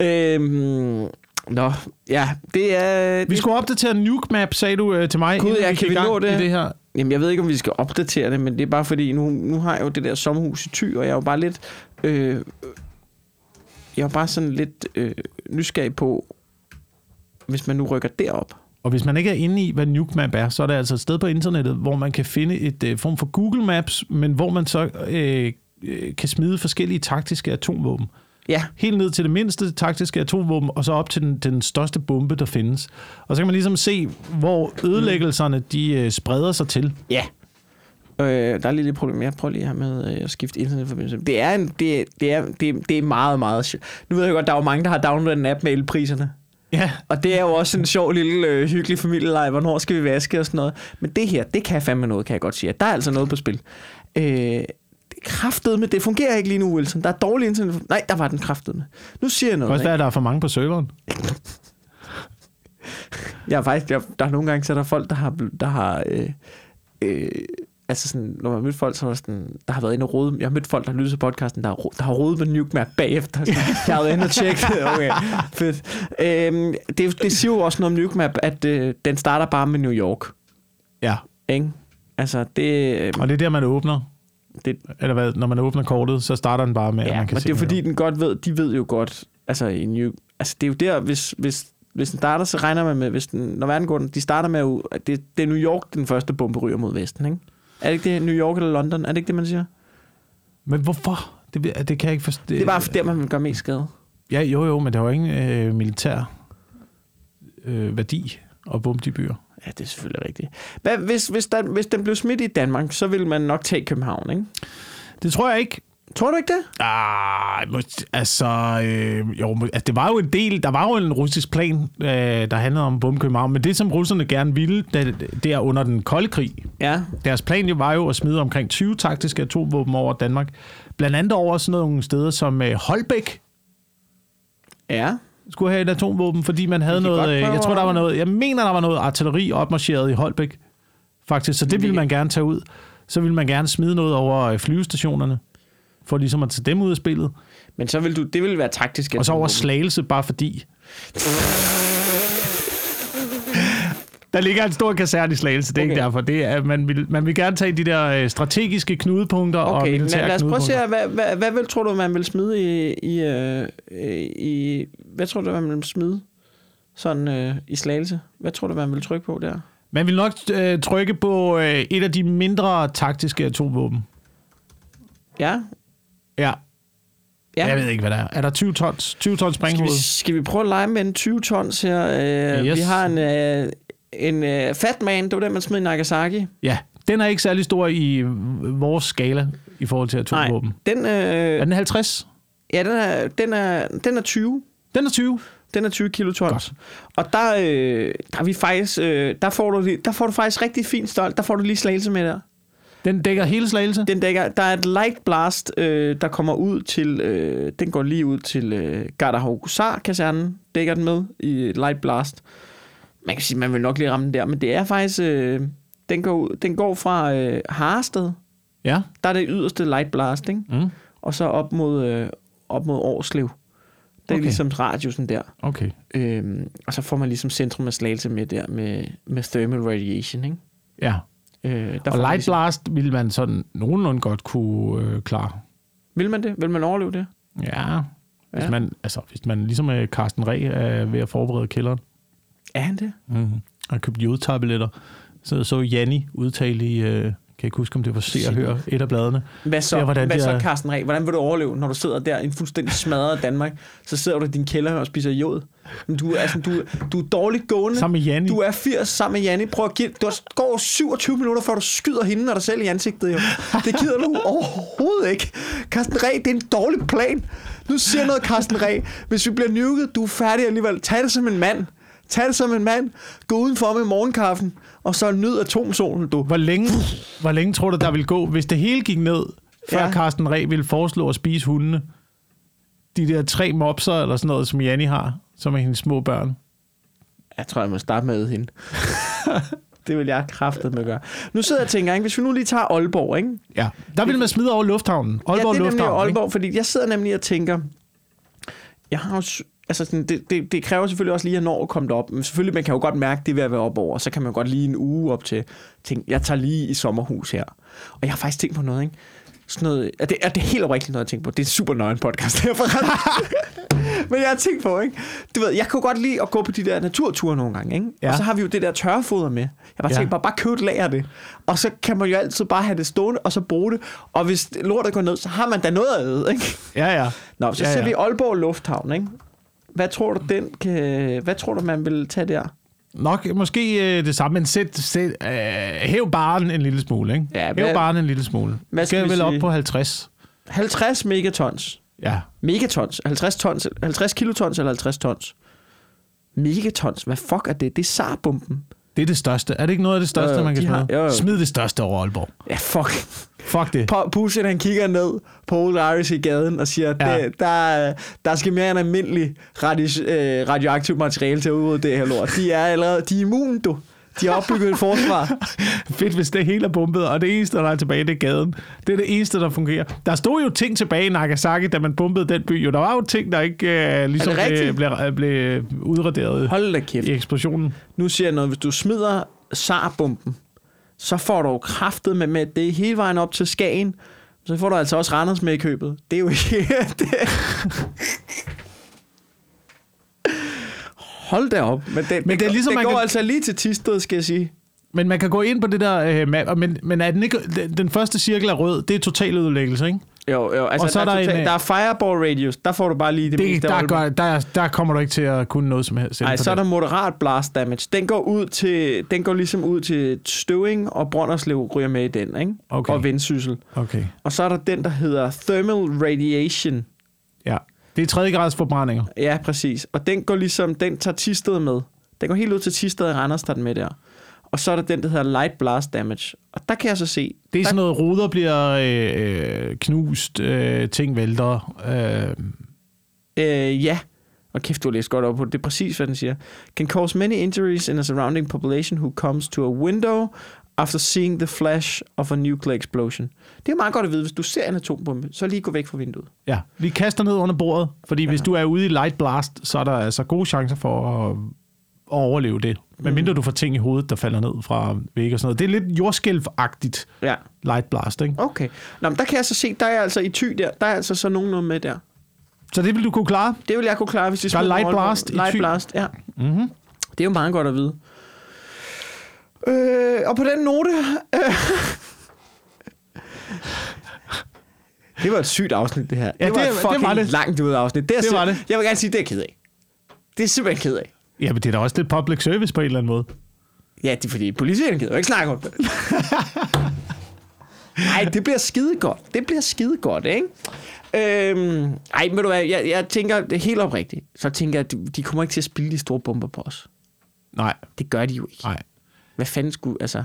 Øhm, nå, ja, det er... Vi skulle opdatere Nuke Map, sagde du øh, til mig. Gud, ja, gik kan i vi gang nå det? I det her. Jamen, jeg ved ikke, om vi skal opdatere det, men det er bare fordi, nu, nu har jeg jo det der sommerhus i Thy, og jeg er jo bare lidt... Øh, jeg jo bare sådan lidt øh, nysgerrig på, hvis man nu rykker derop. Og hvis man ikke er inde i, hvad Nuke Map er, så er det altså et sted på internettet, hvor man kan finde et øh, form for Google Maps, men hvor man så øh, øh, kan smide forskellige taktiske atomvåben. Ja, Helt ned til det mindste taktiske atomvåben, og så op til den, den største bombe, der findes. Og så kan man ligesom se, hvor ødelæggelserne de øh, spreder sig til. ja. Øh, der er lige et problem. Jeg prøver lige her med øh, at skifte internetforbindelse. Det er, en, det, det, er, det, det er meget, meget sjovt. Nu ved jeg godt, der er jo mange, der har downloadet en app med elpriserne. Ja, Og det er jo også en sjov lille øh, hyggelig familielej. Hvornår skal vi vaske og sådan noget. Men det her, det kan fandme noget, kan jeg godt sige. Der er altså noget på spil. Øh, er kraftedeme. Det fungerer ikke lige nu, Wilson. Der er dårlig internet. Nej, der var den kraftedeme. Nu siger jeg noget. også at der er for mange på serveren. Jeg er faktisk, jeg, der er nogle gange, så er der folk, der har, der har øh, øh, altså sådan, når man mødt folk, så der sådan, der har været inde og rode, jeg har mødt folk, der har lyttet til podcasten, der har, der har rodet med Nuke Map bagefter. Sådan, [laughs] jeg har været inde og tjekke. [laughs] Okay, fedt. Øhm, det, det siger jo også noget om Nuke Map, at øh, den starter bare med New York. Ja, Ikke? Altså, det, øh, og det er der, man åbner. det, Eller hvad, når man åbner kortet, så starter den bare med, at ja, man kan men se det er fordi, den godt ved, de ved jo godt, altså i New, altså det er jo der, hvis, hvis, hvis den starter, så regner man med, hvis den, når verden går, de starter med, at at det, det er New York, den første bombe ryger mod Vesten, ikke? Er det ikke det, New York eller London? Er det ikke det, man siger? Men hvorfor? Det, det kan jeg ikke forstå. Det er bare der, man gøre mest skade. Ja, jo, jo, men der var ingen øh, militær øh, værdi at bombe de byer. Ja, det er selvfølgelig rigtigt. Hvad, hvis, hvis, der, hvis den blev smidt i Danmark, så ville man nok tage København, ikke? Det tror jeg ikke. Tror du ikke det? Ah, altså, øh, jo, altså, det var jo en del, der var jo en russisk plan, øh, der handlede om bombe København, men det, som russerne gerne ville, da, der under den kolde krig, Ja, Deres plan jo var jo at smide omkring 20 taktiske atomvåben over Danmark. Blandt andet over sådan nogle steder som øh, Holbæk ja. skulle have et atomvåben, fordi man havde noget... øh, Jeg tror, der var noget... Jeg mener, der var noget artilleri opmarcheret i Holbæk, faktisk. Så det vi ville man gerne tage ud. Så ville man gerne smide noget over øh, flyvestationerne, for ligesom at tage dem ud af spillet. Men så vil du, det vil være taktisk. Og så over slagelse, bare fordi. Der ligger en stor kaserne i Slagelse, det er okay. ikke derfor. Det er, man, vil, man vil gerne tage de der øh, strategiske knudepunkter og Okay, men militære lad os prøve at se, hvad, hvad, hvad vil, tror du, man vil smide i, i, øh, i... Hvad tror du, man vil smide sådan øh, i slagelse? Hvad tror du, man vil trykke på der? Man vil nok øh, trykke på øh, et af de mindre taktiske atomvåben. Ja? Ja. Ja. Jeg ved ikke, hvad der er. Er der 20 tons, 20 tons Skal vi, springhoved? skal vi prøve at lege med en 20 tons her? Øh, Yes. Vi har en, øh, en øh, Fat Man, det var den, man smed i Nagasaki. Ja. Den er ikke særlig stor i vores skala i forhold til atomvåben. Den, Er øh, den 50? ja, den er, den, er, den er 20. Den er 20. Den er 20 kilotons. Godt. Og der, øh, der er vi faktisk, øh, der, får du, der får du faktisk rigtig fint stolt. Der får du lige slagelse med der. Den dækker hele Slagelse? Den dækker, der er et light blast, øh, der kommer ud til, øh, den går lige ud til øh, Gardahogusar-kasernen, dækker den med i light blast. Man kan sige, man vil nok lige ramme den der, men det er faktisk, øh, den, går, den går fra øh, Harsted, Ja. der er det yderste light blast, ikke? Mm. og så op mod, øh, op mod Årslev. Det er okay. ligesom radiusen der. Okay. Øhm, og så får man ligesom centrum af slagelse med der med, med thermal radiation, ikke? Ja. Øh, der Og Light ligesom, Blast ville man sådan nogenlunde godt kunne øh, klare. Vil man det? Vil man overleve det? Ja. Hvis, Ja. man, altså, hvis man ligesom øh, Carsten Reh er ved at forberede kælderen, Er han det? mm. og købt jodtabletter, så så Janni udtale i, øh, kan ikke huske, om det var Se og Hør, et af bladene. Hvad så, ja, hvordan hvad så er- Carsten Reh? Hvordan vil du overleve, når du sidder der i en fuldstændig smadret Danmark? Så sidder du i din kælder og spiser jod. Men du, er altså, du, du er dårligt gående. Sammen med Janni. Du er 80 sammen med Janni. Prøv at give, du går 27 minutter, før du skyder hende og dig selv i ansigtet. Jo. Det gider du overhovedet ikke. Carsten Reh, det er en dårlig plan. Nu siger noget, Carsten Reh. Hvis vi bliver nuket, du er færdig alligevel. Tag det som en mand. Tag det som en mand. Gå udenfor med morgenkaffen, og så nyd atomsolen, du. Hvor længe, hvor længe tror du, der vil gå, hvis det hele gik ned, før ja. Carsten Reh ville foreslå at spise hundene? De der tre mopser eller sådan noget, som Janni har, som er hendes små børn. Jeg tror, jeg må starte med hende. [laughs] det vil jeg kraftet med at gøre. Nu sidder jeg og tænker, ikke? hvis vi nu lige tager Aalborg, ikke? Ja. Der vil man smide over lufthavnen. Aalborg ja, det er nemlig Lufthavn. Aalborg, fordi jeg sidder nemlig og tænker, jeg har jo, altså sådan, det, det, det, kræver selvfølgelig også lige at nå at komme derop, men selvfølgelig, man kan jo godt mærke, det ved at være op over, så kan man godt lige en uge op til, tænke, jeg tager lige i sommerhus her. Og jeg har faktisk tænkt på noget, ikke? Sådan noget, er det, er det helt oprigtigt noget, jeg tænker på? Det er en super nøgen podcast herfra. [laughs] Men jeg har tænkt på, ikke? Du ved, jeg kunne godt lide at gå på de der naturture nogle gange, ikke? Ja. Og så har vi jo det der tørrefoder med. Jeg har bare Ja. tænkt mig, bare købe et lager det. Og så kan man jo altid bare have det stående, og så bruge det. Og hvis lortet går ned, så har man da noget at æde, ikke? Ja, ja. Nå, så Ja, ja, ser ja. vi Aalborg Lufthavn, ikke? Hvad tror du, den kan, hvad tror du, man vil tage der? Nok måske øh, det samme, men sæt, sæt, øh, hæv baren en lille smule, ikke? Ja, hæv hvad- baren en lille smule. hvad skal skal vi vel op på 50. 50 megatons. Ja. Megatons. 50, tons, 50 kilotons eller 50 tons? Megatons? Hvad fuck er det? Det er SAR-bomben. Det er det største. Er det ikke noget af det største, jo, man kan har- smide? jo, jo. Smid det største over Aalborg. Ja, fuck. Fuck det. Putin, han kigger ned på Old Irish i gaden og siger, Ja. der, der skal mere end almindelig radio, øh, radioaktivt materiale til at udrydde det her lort. De er allerede, de er immune, du. De har opbygget et forsvar. [laughs] Fedt, hvis det hele er bombet, og det eneste, der er tilbage, det er gaden. Det er det eneste, der fungerer. Der stod jo ting tilbage i Nagasaki, da man bombede den by. Jo, der var jo ting, der ikke øh, ligesom blev, blev, blev udraderet Hold da kæft. i eksplosionen. Nu siger jeg noget. Hvis du smider SAR-bomben, så får du kraftet med, med det hele vejen op til Skagen. Så får du altså også Randers med i købet. Det er jo ikke... det... [laughs] Hold da op. Men det, Men det er ligesom, det man går kan- altså lige til Tisted, skal jeg sige. Men man kan gå ind på det der øh, map, men, men er den, ikke, den, den første cirkel er rød, det er total ødelæggelse, ikke? Jo, jo. Altså, Og så der, er er der total, en, øh, der er fireball radius. Der får du bare lige det, Det, meste der, gør, der, der kommer du ikke til at kunne noget som helst. Nej, så er der moderat blast damage. Den går ud til, den går ligesom ud til Støving, og Brønderslev ryger med i den, ikke? Okay. Og Vendsyssel. Okay, Og så er der den, der hedder thermal radiation. ja. Det er tredje grads forbrændinger. Ja, præcis. Og den går ligesom, den tager Tisted med. Den går helt ud til Tisted i Randers, der er den med der. Og så er der den, der hedder Light Blast Damage. Og der kan jeg så se... Det er der, sådan noget, ruder bliver øh, knust, øh, ting vælter. Øh, Øh, ja. Og kæft, du har læst godt op på det. Det er præcis, hvad den siger. Can cause many injuries in a surrounding population who comes to a window after seeing the flash of a nuclear explosion. Det er meget godt at vide, hvis du ser en atombombe, så lige gå væk fra vinduet. ja, vi kaster ned under bordet, fordi ja. hvis du er ude i light blast, så er der altså gode chancer for at, overleve det. Men mindre du får ting i hovedet, der falder ned fra væg og sådan noget. Det er lidt jordskælvagtigt Ja. light blast, ikke? Okay. Nå, men der kan jeg så se, der er altså i ty der, der er altså så nogen med der. Så det vil du kunne klare? Det vil jeg kunne klare, hvis det Der er light blast i Light Thy. blast, ja. Mm-hmm. Det er jo meget godt at vide. Øh, og på den note... Øh, [laughs] det var et sygt afsnit, det her. Ja, det var det- et det fucking var det. langt ud afsnit. Det, er Det var det. Jeg vil gerne sige, det er jeg ked af. Det er simpelthen ked af. Ja, men det er da også lidt public service på en eller anden måde. Ja, det er fordi politikerne gider jo ikke snakke om det. [laughs] Nej, det bliver skide godt. Det bliver skide godt, ikke? Øhm, ej, ved du hvad, jeg, jeg tænker, det er helt oprigtigt, så tænker jeg, at de, kommer ikke til at spille de store bomber på os. Nej, Det gør de jo ikke. nej. Hvad fanden skulle, altså...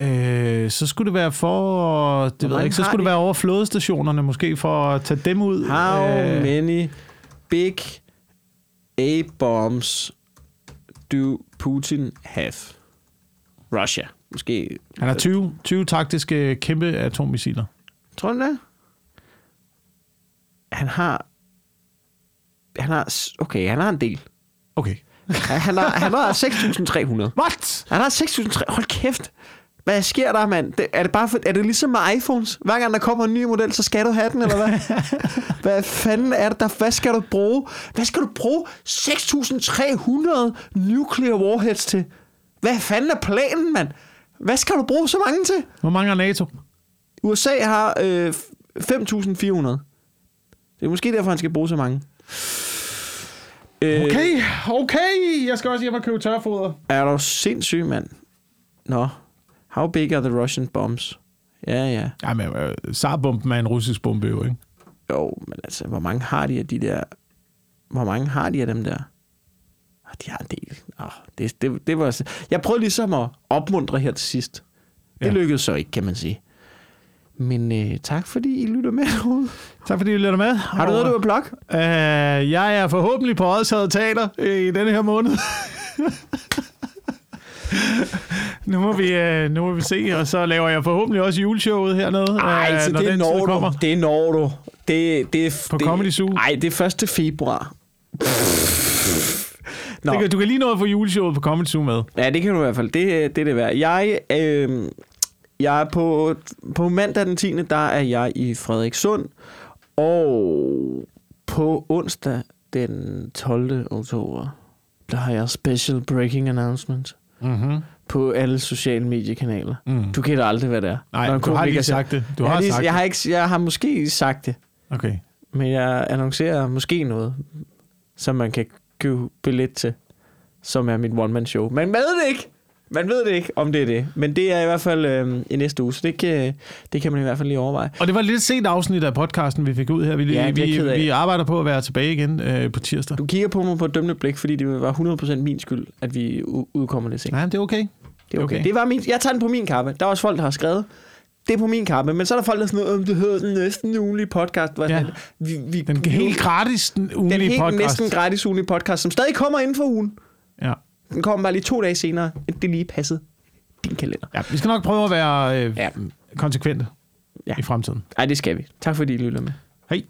Øh, så skulle det være for, det ved jeg ikke, så skulle det de? være over flådestationerne måske, for at tage dem ud. How Øh, many big A-bombs do Putin have? Russia. Måske. han har 20, 20 taktiske kæmpe atommissiler. Tror du det? Han har... Han har... Okay, han har en del. Okay. Han har, han har [laughs] 6.300. What? Han har 6.300. Hold kæft. Hvad sker der, mand? Det, er, det bare for, er det ligesom med iPhones? Hver gang der kommer en ny model, så skal du have den, eller hvad? [laughs] hvad fanden er det der? Hvad skal du bruge? Hvad skal du bruge 6.300 nuclear warheads til? Hvad fanden er planen, mand? Hvad skal du bruge så mange til? Hvor mange er NATO? USA har øh, 5.400. Det er måske derfor, han skal bruge så mange. Øh, Okay, okay. Jeg skal også hjem og købe tørfoder. Er du sindssyg, mand? Nå. How big are the Russian bombs? Ja, ja. Ja, men øh, Saar-bomben er en russisk bombe jo, ikke? Jo, men altså, hvor mange har de af de der... Hvor mange har de af dem der? Ah, de har en del. Oh, det, det, det var, jeg prøvede ligesom at opmuntre her til sidst. Det Ja. lykkedes så ikke, kan man sige. Men øh, tak, fordi I lytter med derude. Tak fordi I lytter med. Har du noget, du vil blog? Uh, jeg er forhåbentlig på Odshavet Teater øh, i denne her måned. [laughs] nu, må vi, uh, nu må vi se, og så laver jeg forhåbentlig også juleshowet hernede. Nej, øh, så når det den når du. kommer. Det når du. Det, det, er- På det, Comedy Zoo? Nej, det er 1. februar. Nå. Det du kan lige nå at få juleshowet på Comedy Zoo med. Ja, det kan du i hvert fald. Det, det er det værd. Jeg, øh, jeg er på, på mandag den 10. der er jeg i Frederikssund. Og på onsdag den 12. oktober, der har jeg special breaking announcement Mm-hmm. På alle sociale mediekanaler. Mm. Du kan da aldrig være der. Nej, Når du har lige sagt det. Du jeg har, har, lige, sagt jeg, har det. ikke, jeg har måske sagt det, Okay. men jeg annoncerer måske noget, som man kan købe billet til, som er mit one-man-show. Man ved det ikke! Man ved det ikke, om det er det. Men det er i hvert fald øh, i næste uge, så det kan, det kan man i hvert fald lige overveje. Og det var et lidt sent afsnit af podcasten, vi fik ud her. Vi, Ja, vi, vi arbejder på at være tilbage igen øh, på tirsdag. Du kigger på mig på et dømmende blik, fordi det var 100% min skyld, at vi udkommer lidt sent. Nej, det er okay. Det er okay. okay. Det var min, jeg tager den på min kappe. Der er også folk, der har skrevet, det er på min kappe. Men så er der folk, der er sådan noget, om det hedder den næsten ugenlige podcast. Jeg Ja. sådan, vi, vi, Den helt gratis den den ugenlige helt podcast. næsten gratis ugenlige podcast, som stadig kommer inden for ugen. Ja. Den kommer bare lige to dage senere, det lige passede din kalender. ja, vi skal nok prøve at være øh, Ja. konsekvente Ja. i fremtiden. Ej, det skal vi. Tak fordi I lytter med. Hej.